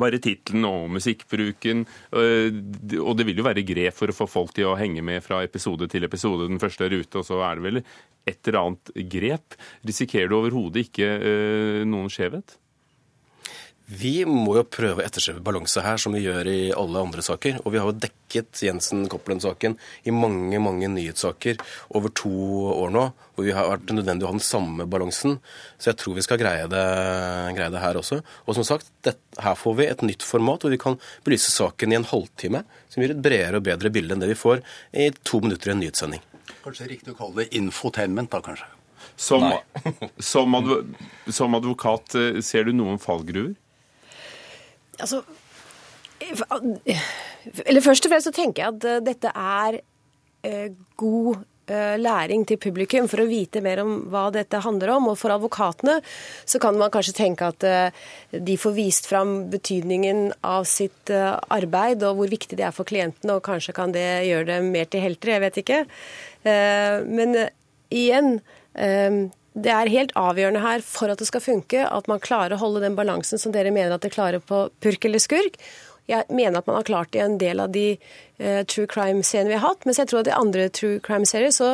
Bare tittelen og musikkbruken. Øh, og det vil jo være grep for å få folk til å henge med fra episode til episode. Den første er ute, og så er det vel et eller annet grep. Risikerer du overhodet ikke øh, noen skjevhet? Vi må jo prøve å etterstrebe balanse her, som vi gjør i alle andre saker. Og vi har jo dekket Jensen-Cappelen-saken i mange mange nyhetssaker over to år nå, hvor vi har vært nødvendig å ha den samme balansen. Så jeg tror vi skal greie det, greie det her også. Og som sagt, det, her får vi et nytt format hvor vi kan belyse saken i en halvtime, som gir et bredere og bedre bilde enn det vi får i to minutter i en nyhetssending. Kanskje riktig å kalle det infotainment, da kanskje. Som, som, adv som advokat, eh, ser du noen fallgruver? Altså Eller først og fremst så tenker jeg at eh, dette er eh, god eh, læring til publikum for å vite mer om hva dette handler om. Og for advokatene så kan man kanskje tenke at de får vist fram betydningen av sitt arbeid og hvor viktig det er for klientene, og kanskje kan det gjøre det mer til helter, jeg vet ikke. Men igjen det er helt avgjørende her for at det skal funke, at man klarer å holde den balansen som dere mener at dere klarer på purk eller skurk. Jeg mener at man har klart det i en del av de uh, true crime-seriene vi har hatt. Mens jeg tror at i andre true crime-serier så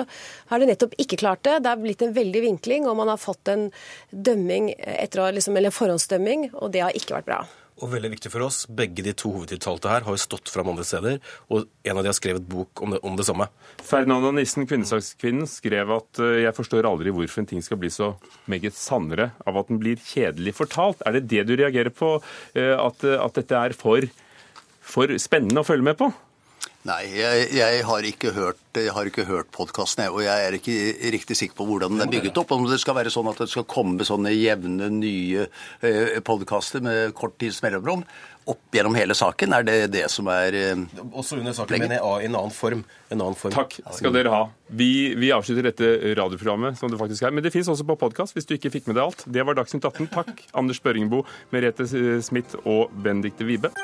har det nettopp ikke klart det. Det er blitt en veldig vinkling, og man har fått en dømming etter å, liksom, eller forhåndsdømming, og det har ikke vært bra. Og veldig viktig for oss. Begge de to hovedtiltalte her har jo stått fram andre steder, og en av de har skrevet bok om det, om det samme. Fernando Nissen, kvinnesakskvinnen, skrev at eh, jeg forstår aldri hvorfor en ting skal bli så meget sannere av at den blir kjedelig fortalt. Er det det du reagerer på? eh, At, at dette er for, for spennende å følge med på? Nei, jeg, jeg har ikke hørt, jeg har ikke hørt podkasten, og jeg er ikke riktig sikker på hvordan den er bygget opp. Om det skal være sånn at det skal komme sånne jevne, nye eh, podkaster med kort tids mellomrom opp gjennom hele saken, er det det som er eh, Også under saken, men i en annen form. En annen form. Takk skal dere ha. Vi, vi avslutter dette radioprogrammet, som det faktisk er. Men det fins også på podkast, hvis du ikke fikk med deg alt. Det var Dagsnytt 18. Takk, Anders Børingbo, Merete Smith og Benedicte Wibe.